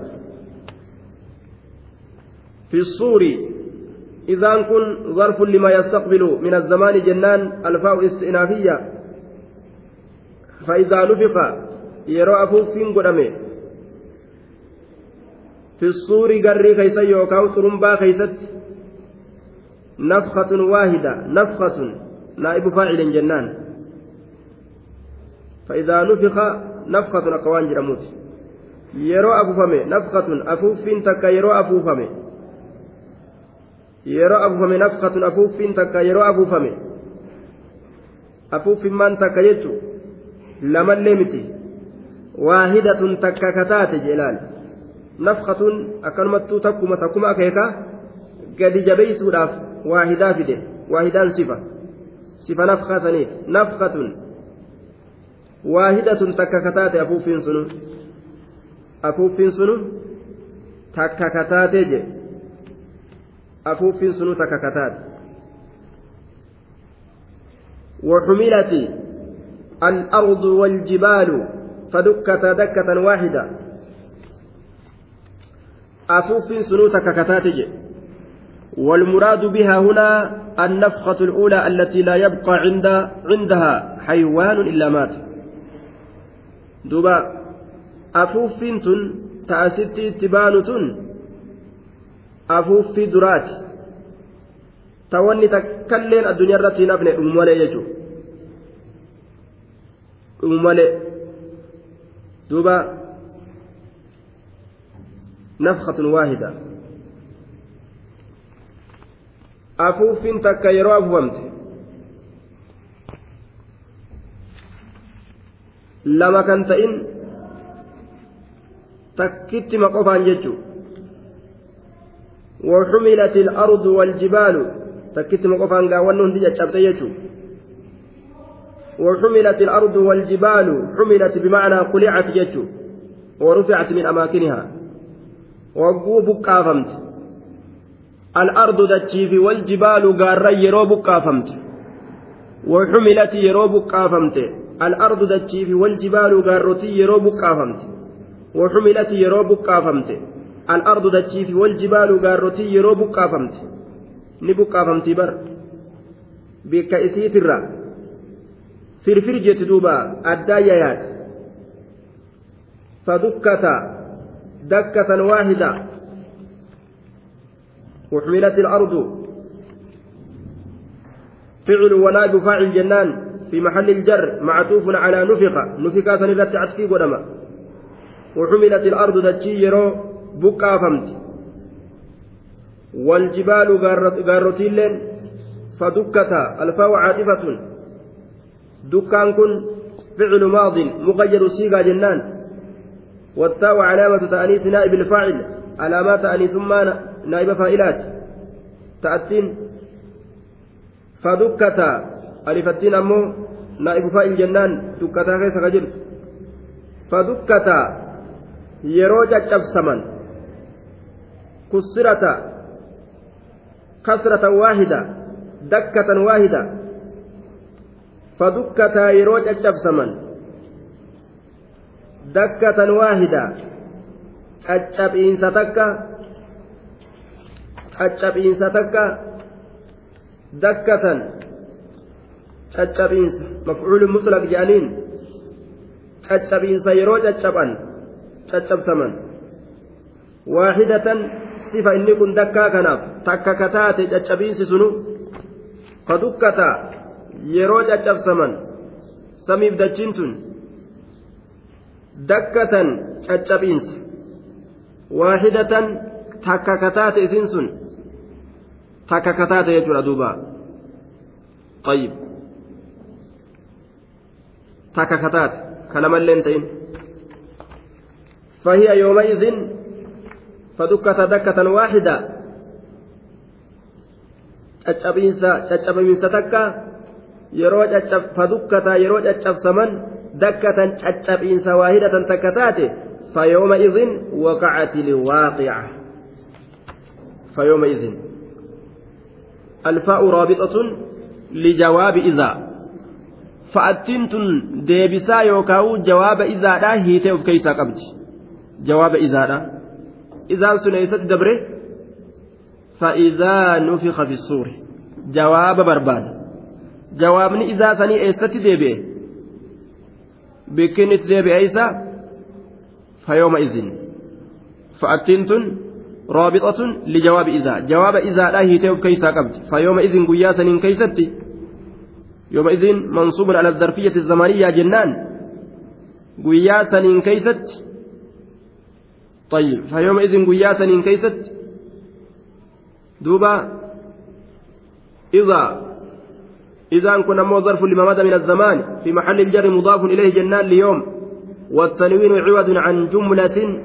Speaker 1: في الصور إذا كن ظرف لما يستقبل من الزمان جنان الفاء استئنافية فإذا نفخ yeroo afuuffiin godhame fissuuri garrii keeysa yookaan xurumbaa keeysatti nafkatun waahida nafkatun naa'ibu faacilin jennaan فإذا نفخ نفخة أكوان جرموت yeroo afuufame nafkatun afuuffiin takka yeroo afuufame yeroo afuufame nafkatun afuuffiin takka yeroo afuufame afuuffimmaan takka jechu lamallee miti kataate jeelaan nafkatun akkanumattuu takkuma takkuma akeeka gadi jabeeysuudhaaf waahidaa fide waahidaan sifa sifa nafkataniif nafkatun waahidatun takka kataate afuuffiin sunu afuuffiin sunu takka kataate je afuuffiin sunu takka kataate وحملت الأرض والجبال فدكتا دكة واحدة. أفوف سنوتك كتاتج والمراد بها هنا النفخة الأولى التي لا يبقى عند عندها حيوان إلا مات. دوبا أفوف تن تأسيت اتبان تن. أفوف درات. توني تكلين الدنيا التي نبني أمولي يجو. أمولي دوبا نفخة واحدة. أفوف تك يرو أفومت لما كنت إن تكت مقفان جتشو وحملت الأرض والجبال. تكت مقفان قاولن دي جتشو وحملت الأرض والجبال حملت بمعنى قلعت جتشو ورفعت من أماكنها. وقو بكافمت الأرض دتشيف والجبال قارا يرو بكافمت وحملت يرو بكافمت الأرض دتشيف والجبال قارتي يرو بكافمت وحملت يرو بكافمت الأرض دتشيف والجبال قارتي يرو بكافمت نبكافمت بر. بك إسيت الرّ firfir jetti duuba addaa fadukkata dakkatan waahida. وحملت الأرض فعل ونائب فاعل جنان في محل الجر معطوف على نفق نفقا سنرت عطفي قدما وحملت الأرض دجي يرو بكا فمت والجبال غارتين فدكتا الفاء عاطفة دكان كن فعل ماض مغير صيغة جنان والتاء علامة تأنيث نائب الفاعل علامات أنيث ما نائب فاعلات. تأتين فدكتا ألفتين أمو نائب فاعل جنان دكتا كيس رجل فدكتا يروج الشبسمن كسرة كسرة واحدة دكة واحدة. فدكتا يروج الشبسمن دكة واحدة caccabiinsa takka caccabiinsa takka dakkatan caccabiinsa mafcuulu mutlaq jedhaniin caccabiinsa yeroo caccaban caccabsaman waaxidatan sifa inni kun dakkaa kanaaf takka kataate caccabiinsi sunu ka dukkata yeroo caccabsaman samiif dachiin tun dakkatan caccabiinsa waaxidatan takka kataate isin sun takka kataate jechuudha duuba طيب takka kataate kalamallee hin ta'in فهي يومئذ فدكت دكة واحدة caccabiinsa takka yeroo fadukkata yeroo caccabsaman dakkatan caccabiinsa waahidatan takka taate فيومئذ وقعت الواقعة فيومئذ الفاء رابطة لجواب إذا فأتنتن ديبسا يوكاو جواب إذا لا هيتي كيسا قبض جواب إذا لا إذا سنيست دبره فإذا نفخ في الصور جواب برباد جوابني إذا سني إيست ديبه بكنت ديبه إيسا فيومئذ فأتنتن رابطة لجواب إذا جواب إذا لا هي كيسا قبض فيومئذ قياسا كيستي يومئذ منصوب على الظرفية الزمانية جنان قياسا كيست طيب فيومئذ قياسا كيست دوبا إذا إذا كنا مو ظرف لما مدى من الزمان في محل الجر مضاف إليه جنان ليوم والتنوين عوض عن جملة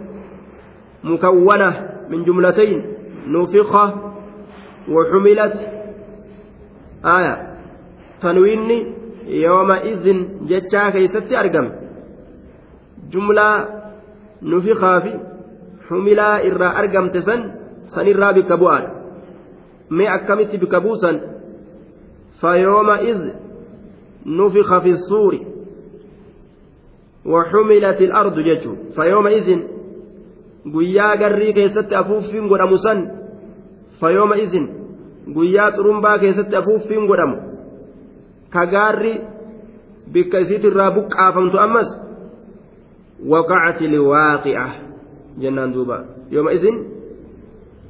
Speaker 1: مكونة من جملتين نفخ وحملت آية. تنوين يومئذ جتشا كيست أرقم. جملة نفخ في حملا إرى أرقم تسن سن إرى بكبوان. ما أكمت بكبوسا فيومئذ نفخ في الصور وحملت الأرض جتو فيومئذ afuuffiin godhamu san fayooma izin guyyaa xurumbaa keessatti afuuffiin godhamu ka gaarri bikka isiit irraa buqqaafamtu ammas waqacati liwaaqi'a jennaan duuba yooma izin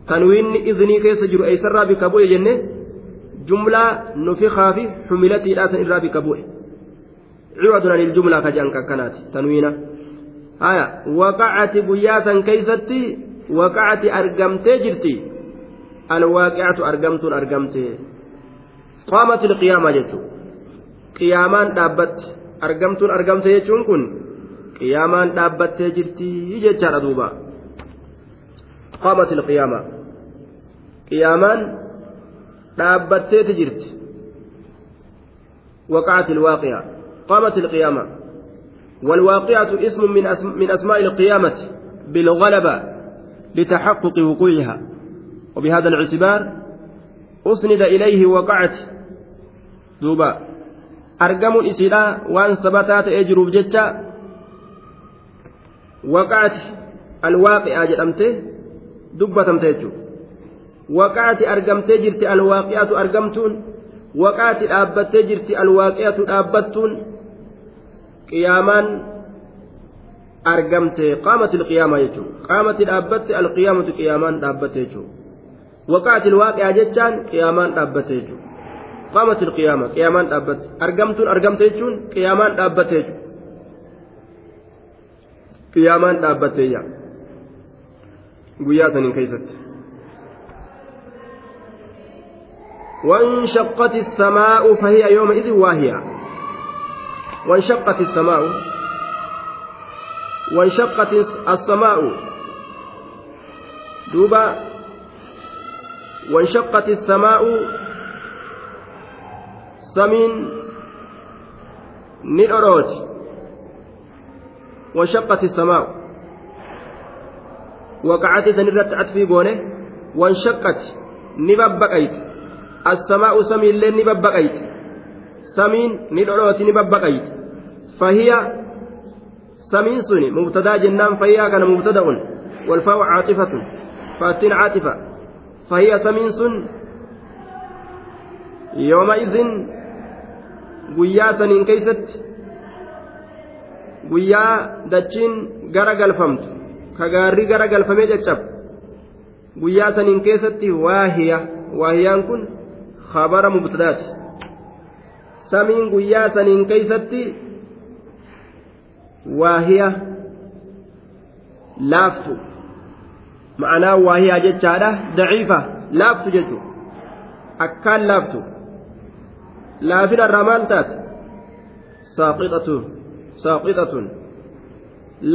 Speaker 1: tanwiinni izinii keessa jiru eeysarraa bikka bu'e jenne jumlaa nufikaa fi xumilatiidhaa san irraa bikka bu'e عوض عن الجملة كجان ككنات تنوينة آية. وقعت قياسا كيستي وقعت أرقمت جرتي الواقعة أرقمت أرقمت. قامت القيامة جتو. قيامان دابت. أرقمت أرقمت جتون كن. قيامان دابت جرتي جتشار دوبا. قامت القيامة. قيامان دابت جرتي وقعت الواقعة. قامت القيامة. والواقعة اسم من, من أسماء القيامة بالغلبة لتحقق وقوعها. وبهذا الاعتبار أسند إليه وقعت دوبا. أرقم إسلا وأن ثبتات أجرب جتا وقعت الواقعة جرمته دبة تمتيجو waqaati argamtee jirti alwaaqiyatu argamtuun waqaati dhaabbattee jirti alwaaqiyatu dhaabbattuun qiyaamaan argamte qaamati alqiyaama jechuudha qaamati dhaabbatte alqiyaamatu qiyaamaan dhaabbatte jechuudha waqaati alwaaqiyaa jechaan qiyaamaan dhaabbatte jechuudha qaamati alqiyaama qiyaamaan dhaabbatte argamtuun argamte jechuun qiyaamaan dhaabbatte jechuudha qiyaamaan dhaabbatte yaa guyyaa saniin keessatti. وانشقت السماء فهي يومئذ واهية. وانشقت السماء. وانشقت السماء. دوبا. وانشقت السماء. سمين. ندروت وانشقت السماء. وقعت سنرت عطفي بونه. wanshaqqati ni babbaqayti assamaa'u samiillee ni babbaqayti samiin ni dhodhooti ni babbaqayti fahiya samiin suni mubtadaa jennaan fahiyaa kana mubtada'un والفاء عاطفة فاتين عاطفة فهي سمين سن يومئذ guyyaa saniin keeysatti guyyaa dachiin gara galfamtu ka gaarri gara galfamee caccabu guyyaa saniin keessatti waahiya waahiyaan kun khabara mubtadaati samiin guyyaa saniin keeysatti waahiya laaftu ma'anaa waahiyaa jechaadha daciifa laaftu jechuudha akkaan laaftu laafina irraa maal taate saaqixatun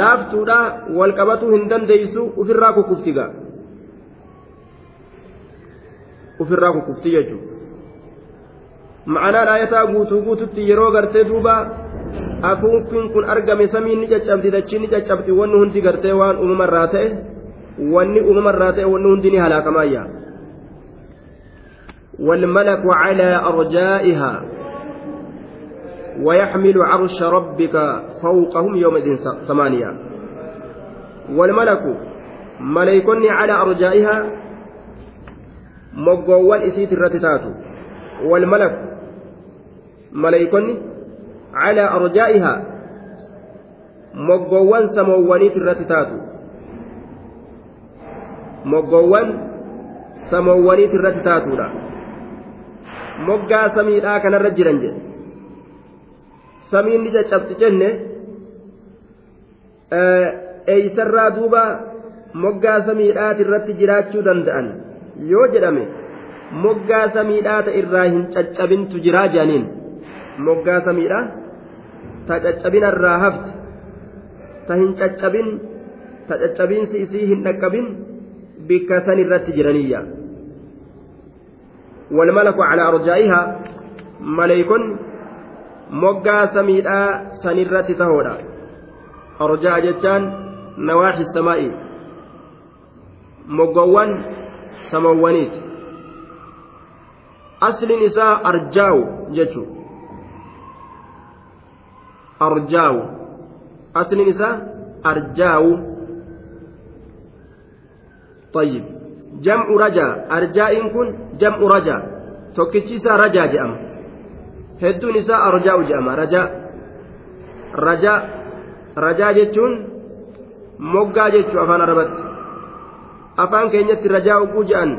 Speaker 1: laaftuudha wal qabatuu hin dandeeysu ufirraa kukuftiga ufirraa kukufti jechuudha ma'anaan ayataa guutuu guututti yeroo gartee duuba afuuffin kun argame samiin ni caccabdi dachiin ni caccabdi wanni hundi gartee waan uumamarraa ta'e wanni uumamarraa ta'e wanni hundi ni halaakamaayya والملك على أرجائها ويحمل عرش ربك فوقهم يومئذ ثمانية والملك مليكني على أرجائها isiit irratti taatu walmalak maleeykonni calaa arjaa'ihaa moggoowwan samoowwaniit irratti taatu. Moggoowwan samoowwaniit irratti taatuudha. Moggaa samiidhaa kanarra jiran jedhe. Samiin ni caccabti jenne. Eeysarraa duuba moggaa samiidhaati irratti jiraachuu danda'an yoo jedhame moggaa samiidhaata irraa hin caccabintu jiraa jedhaniin moggaa samiidhaa ta caccabinarraa hafte ta hin caccabin ta caccabiinsi isii hin dhaqqabin bikka san irratti jiraniyya والملك على أرجائها ملائكون moggaa samiidhaa sanirratti tahoodha arjaa jechaan nawaaxi samaa'i moggoowwan samawwaniiti asliin isaa arjaawu jechuu arjaawu asliin isaa arjaawu طيب جمع رجا أرجاء كن جمع رجا توكيتشيسا رجا جأم hedduun isaa arjaa'u jedhama rajaa rajaa rajaa jechuun moggaa jechuu afaan arabatti afaan keenyatti rajaa oguu jedhan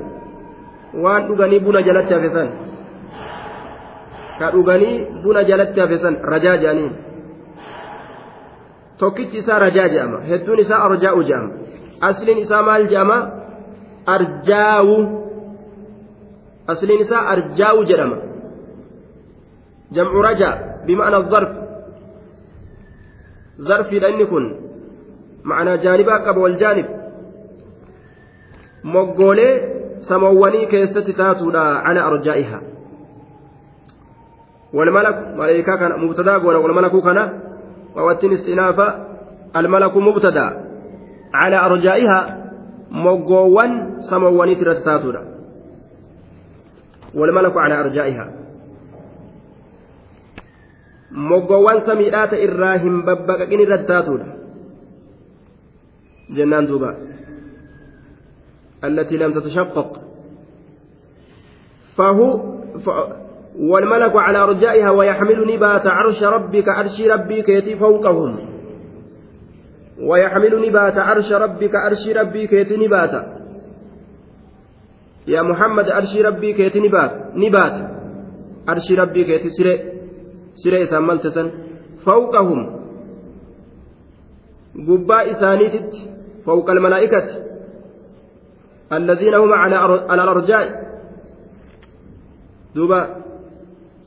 Speaker 1: waan dhuganii buna jalatti hafesan ka dhuganii buna jalatti hafesan rajaa jedhaniin tokkichi isaa rajaa jedhama hedduun isaa arjaa'u jedhama asliin isaa maal jedhama arjaawu asliin isaa arjaawu jedhama. جمع رجع بمعنى الظرف ظرف لأن كن معنى جانبا قبل والجانب مقولي سمواني كيست تاتولا على أرجائها والملك ملائكة كان مبتدا والملك كان ووتن استئناف الملك مبتدا على أرجائها مقوان سمواني تاتولا والملك على أرجائها. moggoowwan samiidhaata irraa hin babbaqaqin irratti taatuudha jennaan duuba لم تتشقق. فهو ف... والملك على أرجائها ويحمل نبات عرش ربك عرش ربك يتي فوقهم. ويحمل نبات عرش ربك عرش ربك يتي نبات. يا محمد عرش ربك يتي نبات نبات. عرش ربك يتي siree isaan maltesan fawqahum gubbaa isaaniititti fawqa almalaa'ikati الذين هم على على الأرجاء. دوبا.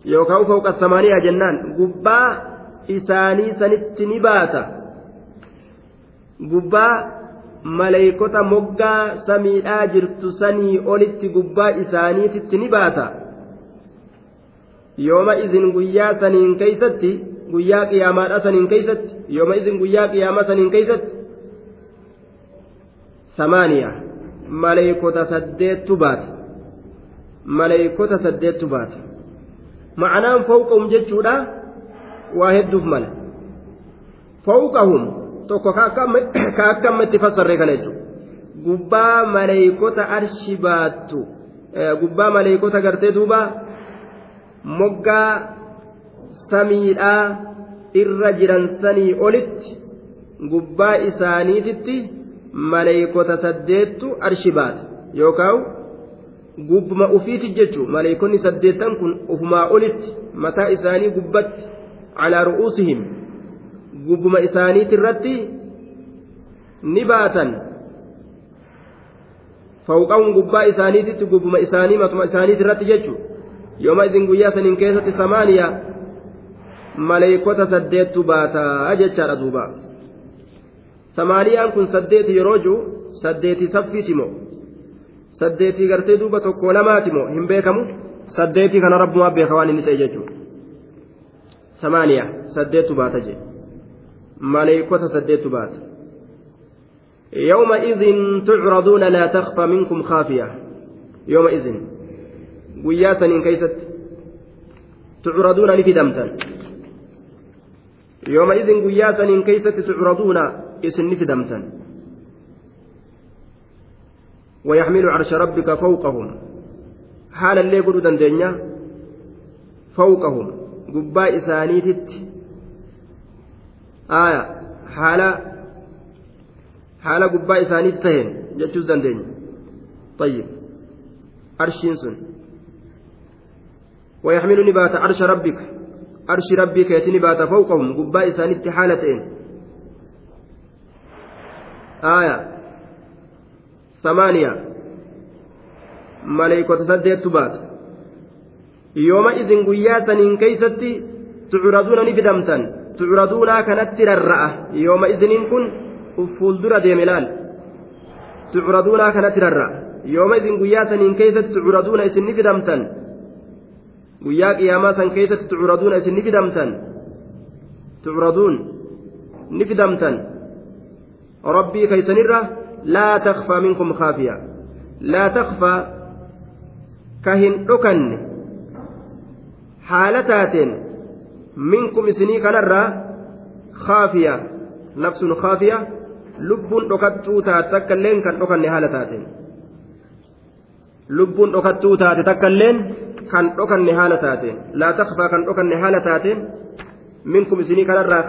Speaker 1: يوكاو فوق الثمانية جنان قبا إساني سنت نباتا قبا ملائكة مقا سميئا جرت سني أولت قبا إساني تت نباتا yooma izin guyyaa saniin keeysatti guyyaa qiyaamaadha saniin keeysatti yooma izin guyyaa qiyaamaa saniin keeysatti samaaniya maleeykota saddeettu baate maleeykota saddeettu baate ma'anaan fawqahum jechuudha. Waa hedduuf mala. Fawqahum tokko ka akka ammatti fassarree kana jechuudha. Gubbaa maleeykota arshi baattu gubbaa maleeykota gartee duuba moggaa samiidhaa irra jiran sanii olitti gubbaa isaaniititti maleeykota saddeettu arshi baata yookaan gubbuma ufiiti jechuun maleeykonni saddeettan kun ufumaa olitti mataa isaanii gubbatti calaa ru'uusihim gubbuma isaaniiti irratti ni baatan fawqahum gubbaa isaaniititti gubbuma isaanii matuma isaaniiti irratti jechuun yooma isin guyyaa saniin keessatti samaaniyaa maleeykota saddeettu baataa jechaadha duuba. samaaniyaan kun saddeeti yeroo jiru saddeetii saffiiti moo saddeetii gartee duuba tokko lamaati moo hin beekamu saddeetii kana rabbumaa beeka waan inni ta'e jechuudha samaaniyaa saddeettu baata jee maleeykota saddeettu baata يومئذ تعرضون لا تخفى منكم خافية يومئذ قياسا كيست تعرضون لفدمتا يومئذ قياسا كيست تعرضون isinni fidamtan ويحمل عرش ربك فوقهم حال اللي يقولوا دندنيا فوقهم قباء ثانيتت آية حال حال قباء ثانيت تهين جتوز دندنيا طيب أرشين سن ويحمل نبات عرش ربك عرش ربك يتي نبات فوقهم قباء ثانيت حالتين آية ثمانية. ملائكة سديت بات يومئذ قياسا إن كيستي تعرضون نفدمتا. تعرضون كانت الرأة. يومئذ كن فولدر ديملال. تعرضون كانت الرأة. يومئذ قياسا إن كيست تعرضون إسن نفدمتا. guyyaa qiyaamaa san keessatti tucuraduuna isin ni fidamtan tucuraduun ni fidamtan ربي كيسنرة. لا تخفى منكم خافية لا تخفى كهن أكن حالتات منكم سني كنرة خافية نفس خافية taate takka illeen kan dhokanne haala taateen lubbuun dhokattuu taate takka illeen kan dhokanne haala taateen laa takfaa kan dhokanne haala taateen minkum isinii kanarraa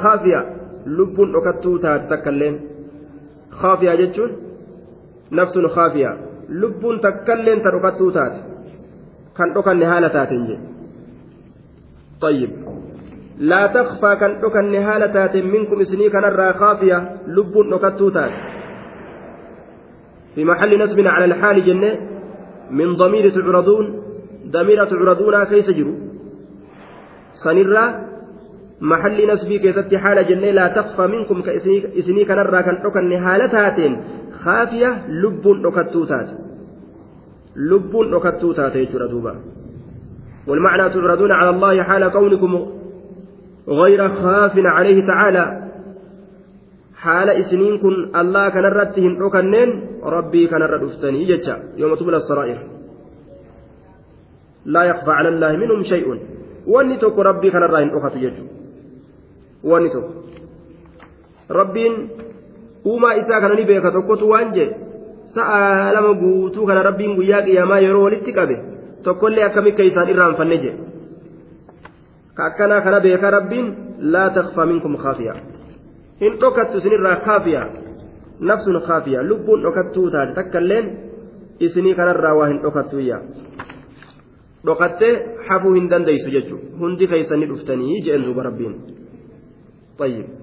Speaker 1: nafsun khaafiyaa lubbuun takkalleen ta dhokattuu taate kan dhokanne haala taateen jedhe طيب. لا تخفى كان دكان نهالة منكم سني كان الراخافية لب نكتوتات في محل نسب على الحال جنة. من ضمير تعرضون. ضمير تعرضون كيس جرو. سنرا jennee laa taqfa minkum ka isinii kanarraa kan dhokanne haala taateen kaafiya lubbuun dhokattuu taate lubbuun dhokattuu taate jechuudha duuba والمعنى تعرضون على الله حال كونكم غير خاف عليه تعالى حال إسنين الله كان رتهن ركنين ربي كان ردفتني جتا يوم تبلى السرائر لا يخفى على الله منهم شيء واني توك ربي كان راهن أخت جتا wanni tokko rabbiin uumaa isaa kana ni beeka tokkotu waan jee sa'a lama guutuu kana rabbiin guyyaa qiyyamaa yeroo walitti qabe tokkollee akkamitti isaan irraanfanne jee ka akkanaa kana beeka rabbiin laa takfaa minkum khaafiyaa hin dhokattu isinirraa khaafiyaa nafsun khaafiyaa lubbuun dhokattuu taate takkailleen isinii kanarraa waa hin dhokattuuyyaa dhokattee hafuu hin dandeeysu jechuudha hundi keeysanii dhuftanii jeen duuba rabbiin. طيب.